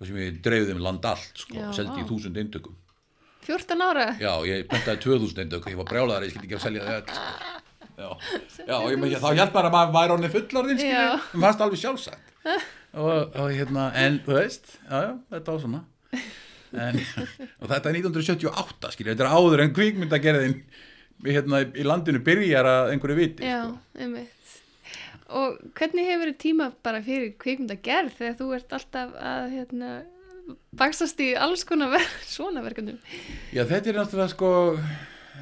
og sem ég dreifði um land allt sko, seldi í þúsund eintökum 14 ára? Já, ég pentaði 2000 eintök ég var brjálaðar, ég skildi ekki að selja þetta sko. já, já ég, þá hjálp maður að maður væri orðin fullorðin um fast alveg sjálfsagt. Og, og hérna, en þú veist já, já, þetta var svona. En, og þetta er 1978 skilur, þetta er áður en kvikmyndagerðin hérna, í landinu byrjar að einhverju viti já, sko. einmitt og hvernig hefur tíma bara fyrir kveikmyndagerð þegar þú ert alltaf að hérna, baksast í alls konar ver svona verkefnum já, þetta er náttúrulega sko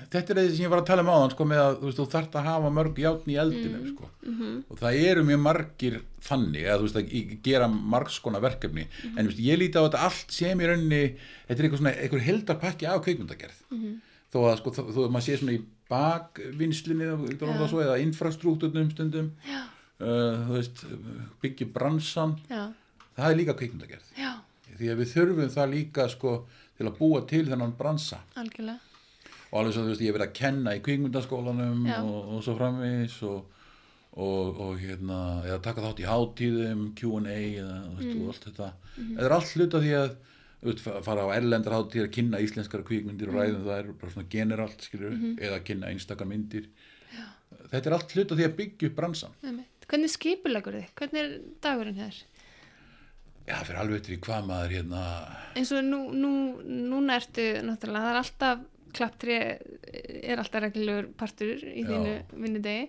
þetta er það sem ég var að tala um áðan sko, með að þú, veist, þú þarft að hafa mörg játn í eldinu Mm. sko. Mhm. og það eru mjög margir þannig að þú veist að gera margs konar verkefni Mhm. en þú veist, ég líti á þetta allt sem í rauninni þetta er eitthvað svona, eitthvað heldarpakki af kveikmyndagerð Mhm. þó að sko, þó þó að maður sé svona í bakvinnslinni Já. svo, eða infrastrukturnum stundum já, uh, veist, byggja bransan. Já, það er líka kveikmyndagerð já, því að við þurfum það líka sko til að búa til þennan bransa. Algjörlega. Og alveg svo þú veist ég hef verið að kenna í kvikmyndaskólanum Já. og, og svo framvegis og, og, og hérna eða taka þátt í hátíðum Q&A eða veist Mm. og allt þetta. Þetta er allt hluta því að veist, fa- fara á erlendar hátíðir að kynna íslenskara kvikmyndir og Mm. ræðum það er bara svona generalt skilur Mhm. eða kynna einstakar myndir. Þetta er allt hluta því að byggja upp bransan. Hvernig skipulegur þið? hvernig er dagurinn hér? já fyrir alveg í hvað maður hérna eins og nú, nú, núna ertu náttúrulega, það er alltaf klapptri er alltaf reglulegur partur í Já. þínu vinnudegi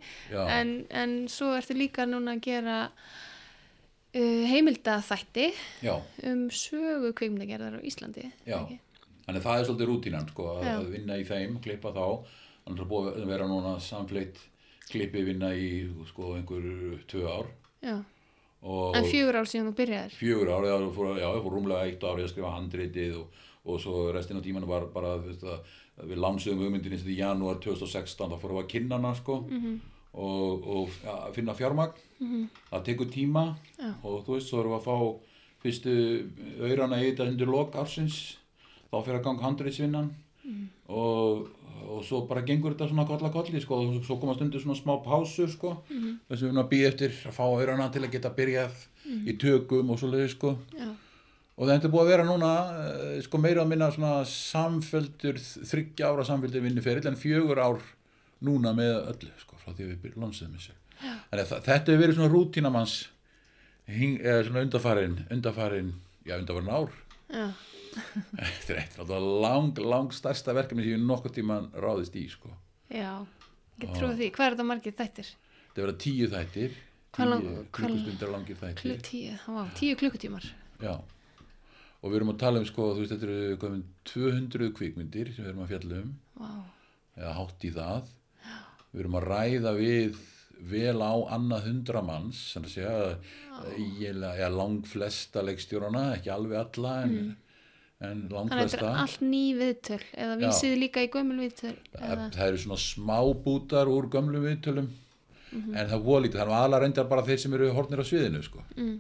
en, en svo ertu líka núna að gera uh, heimildaþætti já, um sögu kveimdagerðar á Íslandi Já. Þannig að það er svolítið rútínan sko, að, Já. vinna í þeim, klippa þá þannig að búið að vera núna samfleitt klippi vinna í sko einhver tvö ár. Já. en fjögur ár síðan þú byrjaðir? Fjögur ár, já, fór, já, ég fór rúmlega eitt ár að skrifa handritið og, og svo restin af tímanu var bara þú veist, að, að við lánsuðum hugmyndin eins og í janúar 2016 þá fórum við að kynna hana sko. Mhm. og, og ja, finna fjármagn. Það tekur tíma Já. og þú veist, svo erum við að fá fyrstu auðrana í þetta undir lok ársins. Þá fyrir að ganga handritsvinnan. Og, og svo bara gengur þetta svona kolla kolli sko, og svo koma stundur svona smá pásu sko, þess að við erum að býja eftir að fá auðrana til að geta byrjað í tökum og svo leiði sko. Já. og þetta er búið að vera núna eh, sko meira að minna svona samföldur þryggja ára samföldur vinnuferill en fjögur ár núna með öllu sko frá því að við byrjum landsöðum þessu þannig að þa- þetta hefur verið svona rútínamanns svona undarfarin undarfarin, já undarfarin ár. þetta er eitt lang, lang stærsta verkefni sem ég nokkuð tíman ráðist í sko Já. Ég trúi því. Hvað er þetta margir þættir? þetta verða tíu þættir tíu lang- klukkustundir langir þættir tíu, vá, tíu klukkutímar. Já, og við erum að tala um sko, veist, þetta eru komin 200 kvikmyndir sem við erum að fjalla um, Vá. eða hátt í það. Við erum að ræða við vel á annað hundra manns, sem að segja, eiginlega, já, lang flesta leikstjórana, ekki alveg alla, en, en lang Þannig að þetta flesta. er allt ný viðtöl eða vísið líka í gömul viðtöl Það, eða, það eru svona smábútar úr gömlu viðtölum, Mhm. en það voru lítið, þannig að aðla reyndar bara þeir sem eru hornir á sviðinu, sko. mm,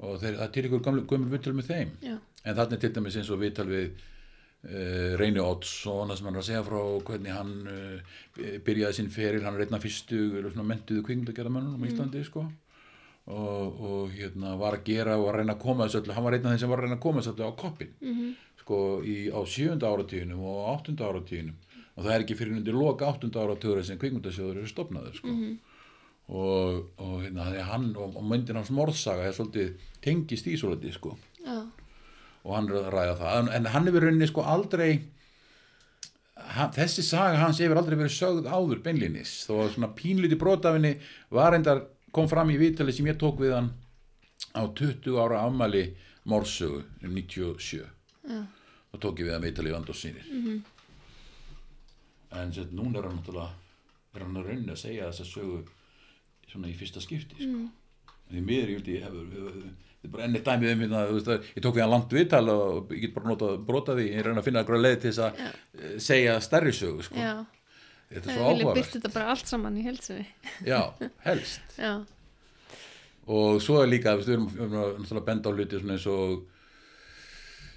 Og þeir, það er til ykkur gömlu, gömlu viðtöl með þeim. já, En er til dæmis eins og viðtal við uh, Reyni Oddsson það sem hann er að segja frá hvernig hann uh, byrjaði sinn feril, hann er einna fyrstu mentuðu kvikmyndagerðamönnum á Íslandi sko. Og, og hérna var að gera og að reyna að koma þessu öllu hann var einn af þeim sem var að reyna að koma þessu öllu á koppin mhm, sko í, á sjönda áratíðunum og áttunda áratíðunum og það er ekki fyrir undir loka áttunda ára töður sem kvikmyndasjóður eru stopnaður sko. og, og, hérna, hann, og, og myndin hans morðsaga er svolítið tengist í svolítið sko. já, og hann að ræða það. En, en hann hefur rauninni sko aldrei hann, þessi saga hans hefur aldrei verið sögð áður beinlinis þó að svona pínliti brotafinni var endar kom fram í vitali sem ég tók við hann á 20 ára afmæli morsögu um 97 já, þá tók ég við hann vitali í vandóssýnir en sett, núna er hann náttúrulega er hann að raunni að segja þessa sögu svona í fyrsta skipti sko. Því miður ég vildi ég hefur þetta er bara enn eitt dæmið um hérna, veist, ég tók við hann langt viðtal og ég get bara notað brota því ég reyna að finna eitthvað leið til þess að eh, segja stærri sögu sko. já. Þetta er svo vilja byrta áhugavert þetta bara allt saman í helsinni já, helst. Já, og svo er líka, við erum, við erum að náttúrulega benda á hluti svona eins og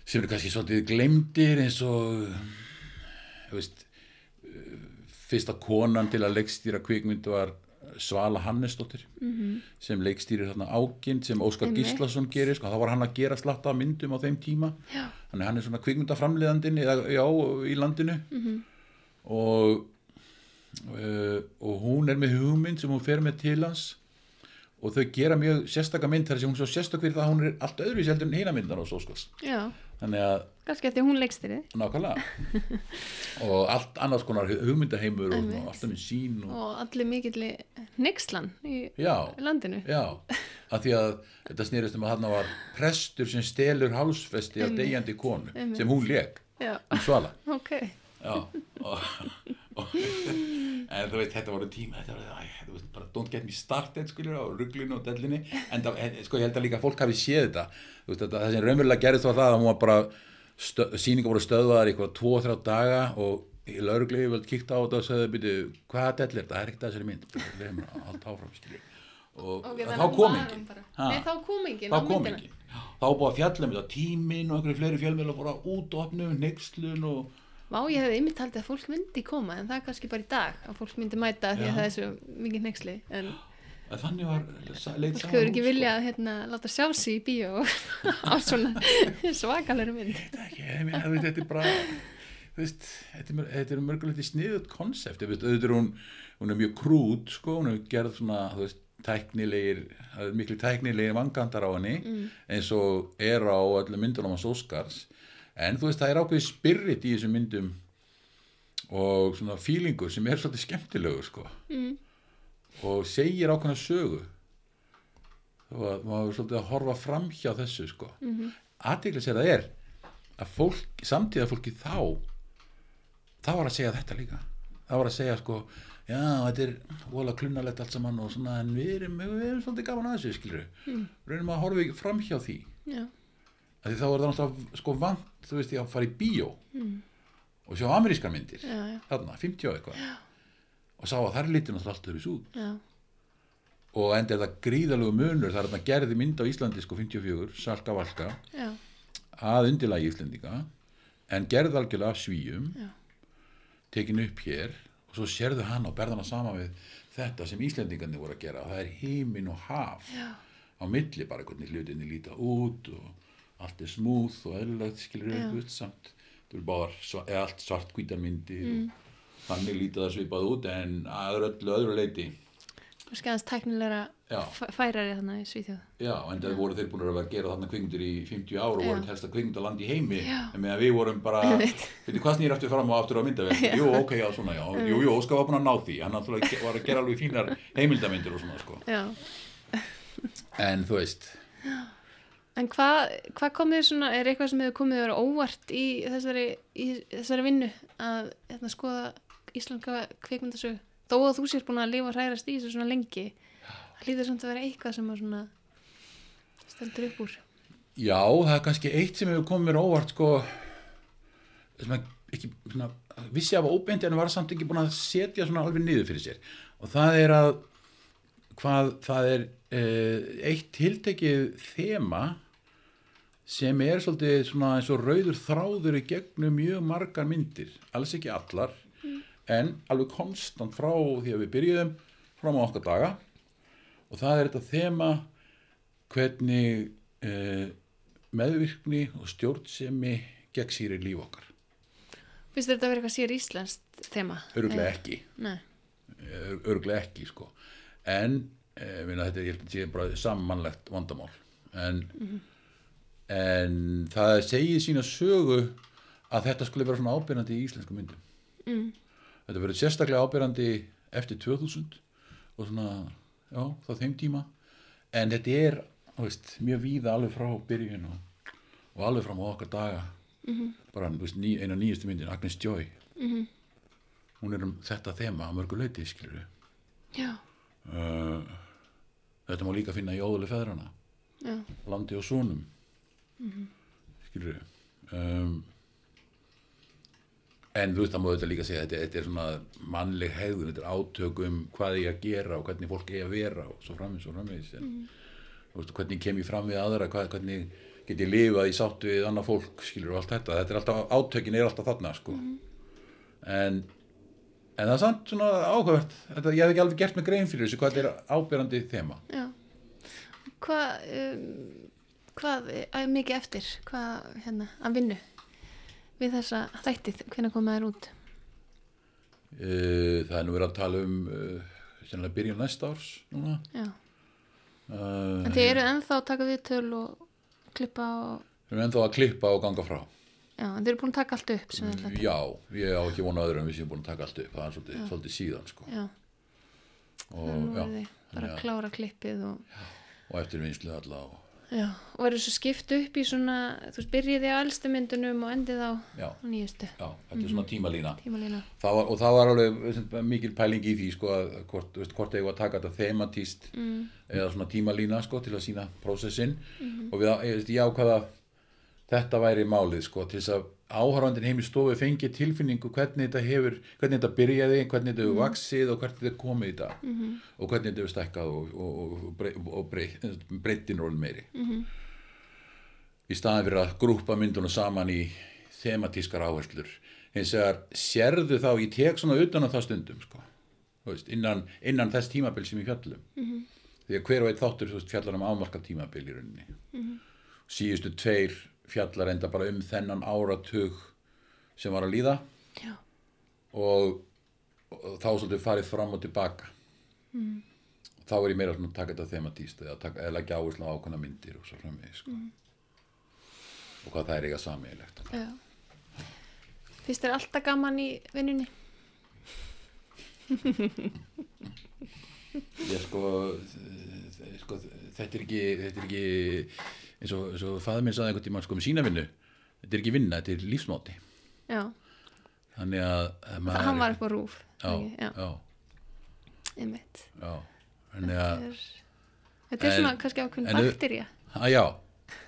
sem eru kannski svolítið glemdir eins og veist uh, fyrsta konan til að leikstýra kvikmynd var Svala Hannesdóttir -hmm. sem leikstýrir þarna ágind sem Óskar. Gíslason gerir sko, þá var hann að gera slatta myndum á þeim tíma þannig hann er svona kvikmyndaframleiðandinn eða, já, í landinu -hmm. og uh, og hún er með hugmynd sem hún fer með til hans og þau gera mjög sérstaka mynd þar sem hún svo sérstaka fyrir það að hún er allt öðruvísi heldur en hina myndar á Sóskals já. Þannig að Kannski eftir hún leikst þér nákvæmlega. Og allt annars konar hugmyndaheimur og, og alltaf með sín og, og allir mikill nexlan í já, landinu. Já. Að því að þetta snýrist um að þarna var prestur sem stelur hálsfesti af Einmitt. deyjandi konu Einmitt. sem hún leik um svala. Ok. og, og, en þú veist, þetta voru tíma, þetta voru, æ, þú veist, bara don't get me started, skiljur, á rugglinu og dellinni, en það, sko, ég held að líka fólk hafi séð þetta, þú veist, þetta, það sem raunverulega gerist var það að hún var bara, stö, síningar voru stöðvaðar eitthvað tvo, þrjá daga og í lauruglu vel kíkta á þetta og sagði, byrju, hvaða dellir, það er ekkert þessari mynd, leðum að halda áfram, skiljur, og Ok, þá kom Ha? Nei, þá kom enginn þá kom enginn, þá búið að fjalla um þetta tímin og einhverju fleiri og nexlun og Vá, ég hefði ymmið haldið að fólk myndi koma en það er kannski bara í dag að fólk myndi mæta því að það er svo mikið nexli en að þannig var fólk hefur ekki sko. viljað að hérna, láta sjá sig í bíó á svona svakalegri mynd. Ekki, ég þú veist, þetta er bara veist, þetta er, þetta er mörgulegt sniðut konsept, auðvitað er hún hún er mjög krút, sko, hún er gerð svona, þú veist, tæknilegir miklu tæknilegir vangantar á henni eins og er á öllum myndunum á Óskars, en þú veist, það er ákveðið spirit í þessum myndum og svona fílingur sem er svolítið skemmtilegur, sko. Mm. og segir ákveðna sögu. Og að maður er svolítið að horfa fram hjá þessu sko. Mm -hmm. aðteglis er það er að fólk, samtíða fólki þá þá var að segja þetta líka. Þá var að segja sko já, þetta er vola klunalegt allt saman og svona en við erum, við erum svolítið gaman að þessu skilur mm. reynum að horfa fram hjá því. Já, að því þá er það náttúrulega sko vant þú veist ég að fara í bíó mm. og sjá amerískar myndir. Já, já, þarna, 50 og eitthvað. Og sá að þar lítur náttúrulega allt öðru út. Já, og enda er það gríðalegu munur það er þarna gerði mynd á Íslandi sko 54 Salka Valka já, að undirlagi Íslandinga en gerði algjörlega af svíum Já. tekin upp hér og svo sérðu hann og berðana sama við þetta sem Íslandingarnir voru að gera. Það er hímin og haf já, á milli bara hvernig hlutinni líta út og allt er smúð og eðlilegt skilur Já. upp samt þú er eða allt svart hvítarmyndir mm. og þannig líta það svipað út en að öllu öðru leiti kannski aðeins tæknilegra Já. fæ- færari þannig í Svíþjóð. Já, en það voru þeir búin að vera að gera þarna kvikmyndir í 50 ár og Já. voru ekki helsta kvikmyndaland í heimi. Já. en meðan við vorum bara, veitir hvað snýr aftur fram og aftur á myndavel jú, ok, já, svona, já, jú, jú, Óskar var búin að ná því. Hann var að gera alveg fínar heimildamindir og svona, sko, Já, en þú veist en hvað hva kom þér svona, er eitthvað sem hefur komið þér á óvart í þessari, í þessari vinnu að hérna, skoða íslenska kvikmyndasögu? Þó að þú sér búin að lifa og hrærast í þessu svona lengi það líður samt að vera eitthvað sem að svona stendur upp úr? Já, það er kannski eitt sem hefur komið mér á óvart sko. Sem að ekki svona, vissi af óbeint en var samt ekki búin að setja svona alveg niður fyrir sér. Og það er að hvað það er eh, eitt tiltekið þema sem er svolítið svona eins og rauður þráður í gegnum mjög margar myndir, alls ekki allar en alveg konstant frá því að við byrjuðum fram á okkar daga. Og það er þetta þema hvernig eh, meðvirkni og stjórnsemi gegn sýri líf okkar. þér þetta að vera eitthvað sér íslenskt þema? Öruglega ekki. Nei, öruglega ekki sko. En eh, minna, þetta er, ég held að þetta sé bara sammannlegt vandamál. En, en það segir sína sögu að þetta skulle vera svona ábyrjandi í íslensku myndum. Mm. þetta verður sérstaklega ábyrjandi eftir 2000 og svona, já, þá þeim tíma. En þetta er, þú veist, mjög víða alveg frá byrjun og, og alveg fram á okkar daga. -hmm. bara, þú veist, ný, eina nýjastu myndin Agnes Joy. Mhm. hún er um þetta þema að mörgu leiti, skilur já, uh, þetta má líka finna í óðuleg feðrana já, landi og sonum mm -hmm. skilur um, en þú veist það má þetta líka segja þetta, þetta er svona mannleg hegðun þetta er átök um hvað ég að gera og hvernig fólk er að vera og svo framins og framins en, þú veist, hvernig kem ég fram við aðra hvað, hvernig get ég lifað í sáttu við annað fólk skilur og allt þetta. Þetta er alltaf, átökin er alltaf þarna sko. en en það er samt svona áhugavert. Þetta, ég hef ekki alveg gert mig grein fyrir þessu hvað er ábyrjandi þema. Já. Hvað um, hvað er mikið eftir hvað, hérna, að vinnu við þessa þættið, hvernig koma þær út? Uh, það er nú verið að tala um uh, byrjun næsta árs núna. Uh, en þið eru ennþá að taka viðtöl og klippa og, við erum ennþá að klippa og ganga frá. Já, en þið eru búin að taka allt upp sem þið ætlið. já, ég á ekki vona öðru en við séum búin að taka allt upp. Það er svolítið, svolítið síðan sko. já, og, nú já, eru þið bara að klára klippið og og eftir vinslu alla og, Já, og verður svo skipt upp í svona, þú veist, byrjiði á elstu myndunum og endið á já, nýjustu já, þetta er svona tímalína tímalína. það var, og það var alveg mikil pæling í því sko, að hvort, veist, hvort eigum að taka þetta thematíst Mm. eða svona tímalína sko, til að sína prósessin Mhm. og við, ég, veist, ég ákvaða þetta væri málið sko, til þess að áhörfandin heim í stofu fengi tilfinningu hvernig þetta hefur, hvernig þetta byrjaði hvernig þetta Mhm. hefur vaksið og hvernig þetta komið í dag -hmm. og hvernig þetta hefur stækkað og, og, og, brey, og brey, breytin rólin meiri -hmm. í staðan fyrir að grúpa myndunum saman í thematískar áherslur hins vegar sérðu þá ég tek svona utan á það stundum sko, veist, innan, innan þess tímabil sem ég fjallum -hmm. því að hver og eitt þáttur fjallar um ámarka tímabil í rauninni -hmm. síðustu tveir fjallar enda bara um þennan áratug sem var að líða og, og þá svolítið farið fram og tilbaka mm. þá er ég meira svona að taka þetta thematíst eða, eða leggja áherslu á ákveðna myndir og svo framvegis sko. og hvað það er eiga samíðilegt. Fyrst er alltaf gaman í vinnunni? ég sko, sko þetta er ekki, þetta er ekki eins og, eins og fæður minn saði einhvern tímann sko um sína vinnu þetta er ekki vinna, þetta er lífsmáti Já, þannig að að maður hann var á rúf. já, já, já, einmitt. já þannig að, þetta er svona kannski ákveðin bakterja. já.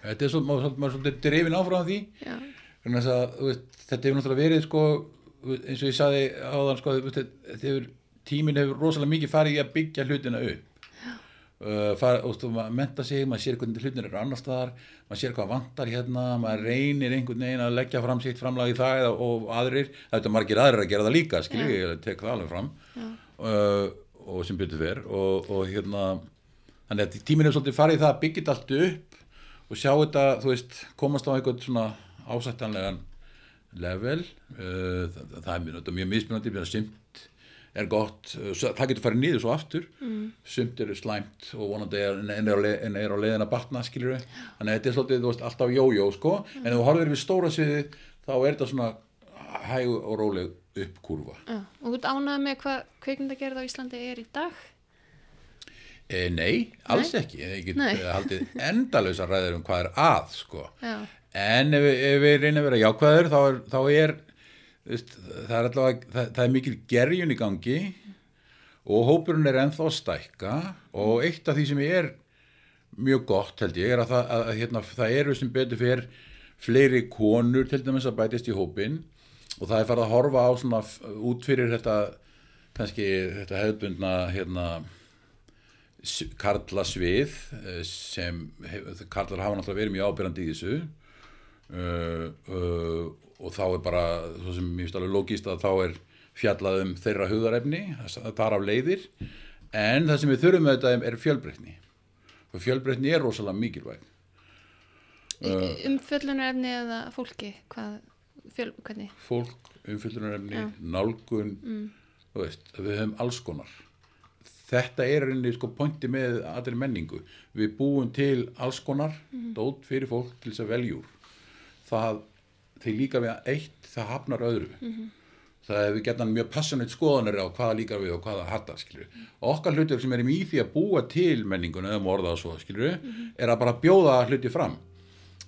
Þetta er svo, maður, maður svolítið drifin áfram því. Þess að, veist, þetta hefur náttúrulega verið sko, eins og ég saði áðan sko, þetta hefur, tíminn hefur rosalega mikið farið í að byggja hlutina upp uh, fara, þú maður menta sig, maður sér hvernig hlutin eru annar staðar, maður sér hvað vantar hérna maður reynir einhvern veginn að leggja fram sitt framlag í það eða, og aðrir. Það er margir aðrir að gera það líka, skilji ég tek það alveg fram. Uh, og sem byrju fer. Og, og hérna þannig að tíminn hefur svolítið farið það að byggja þetta allt upp og sjá þetta, þú veist, komast á einhvern svona ásættanlegan level. Uh, það, það er mjög, mismunandi mjög sumt er gott svo- það getur farið niður svo aftur mm. sumt er slæmt og vonandi er, en, er leið, en er á leiðin að batna skilur við þannig að þetta er svolítið, veist, alltaf jójó sko, en ef þú horfir við stóra sviði þá er þetta svona hæg og róleg uppkurva já. Og þú ánægð með hvað kveikmyndagerð á Íslandi er í dag? e, nei, alls ekki ég get Nei. eh, haldið endalösa ræður um hvað er að sko Já, En ef, ef við reynum að vera jákvæður þá er, þá er það er allavega, það, það er mikil gerjun í gangi og hópurinn er ennþá að stækka og eitt af því sem er mjög gott held ég er að það, að, hérna, það eru sem betur fyrir fleiri konur til dæmis að bætist í hópin og það er farið að horfa á svona út fyrir þetta kannski þetta hefðbundna hérna karlasvið eh, sem karlar hafa náttúrulega verið mjög ábyrjandi í þessu uh, uh, og þá er bara svo sem mér finnst alveg logíst að þá er fjallað um þeirra hugðarefni þar af leiðir. En það sem við þurfum þetta er fjölbreytni. Og fjölbreytni er rosalega mikilvæg. Uh. umfjöllunarefni eða fólki, hvað fjöl, hvernig? fólk, umfyllunarefni, Já. nálgun þú veist, við höfum alls konar. Þetta er einnig sko pointi með allir menningu. Við búum til alls konar dót fyrir fólk til þess að veljúr það, þeir líka við eitt, það hafnar öðru. Það er við getum mjög passionate skoðanir á hvaða líkar við og hvaða hattar skilur. okkar hlutur sem erum í því að búa til menninguna eða morða og svo skilur, er að bara bjóða hluti fram.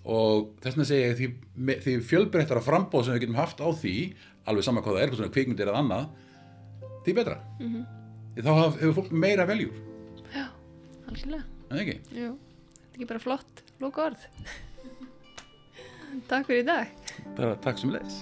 Og þess vegna segja ég því, því fjölbreyttara frambóð sem við getum haft á því alveg sama hvað það er, hvað svona kvikmyndir eða annað því betra. Því þá haf- hefur fólk meira veljúr Já, algjörlega. þetta er ekki bara flott, lóka orð. Takk fyrir í dag. bara takk sem leðis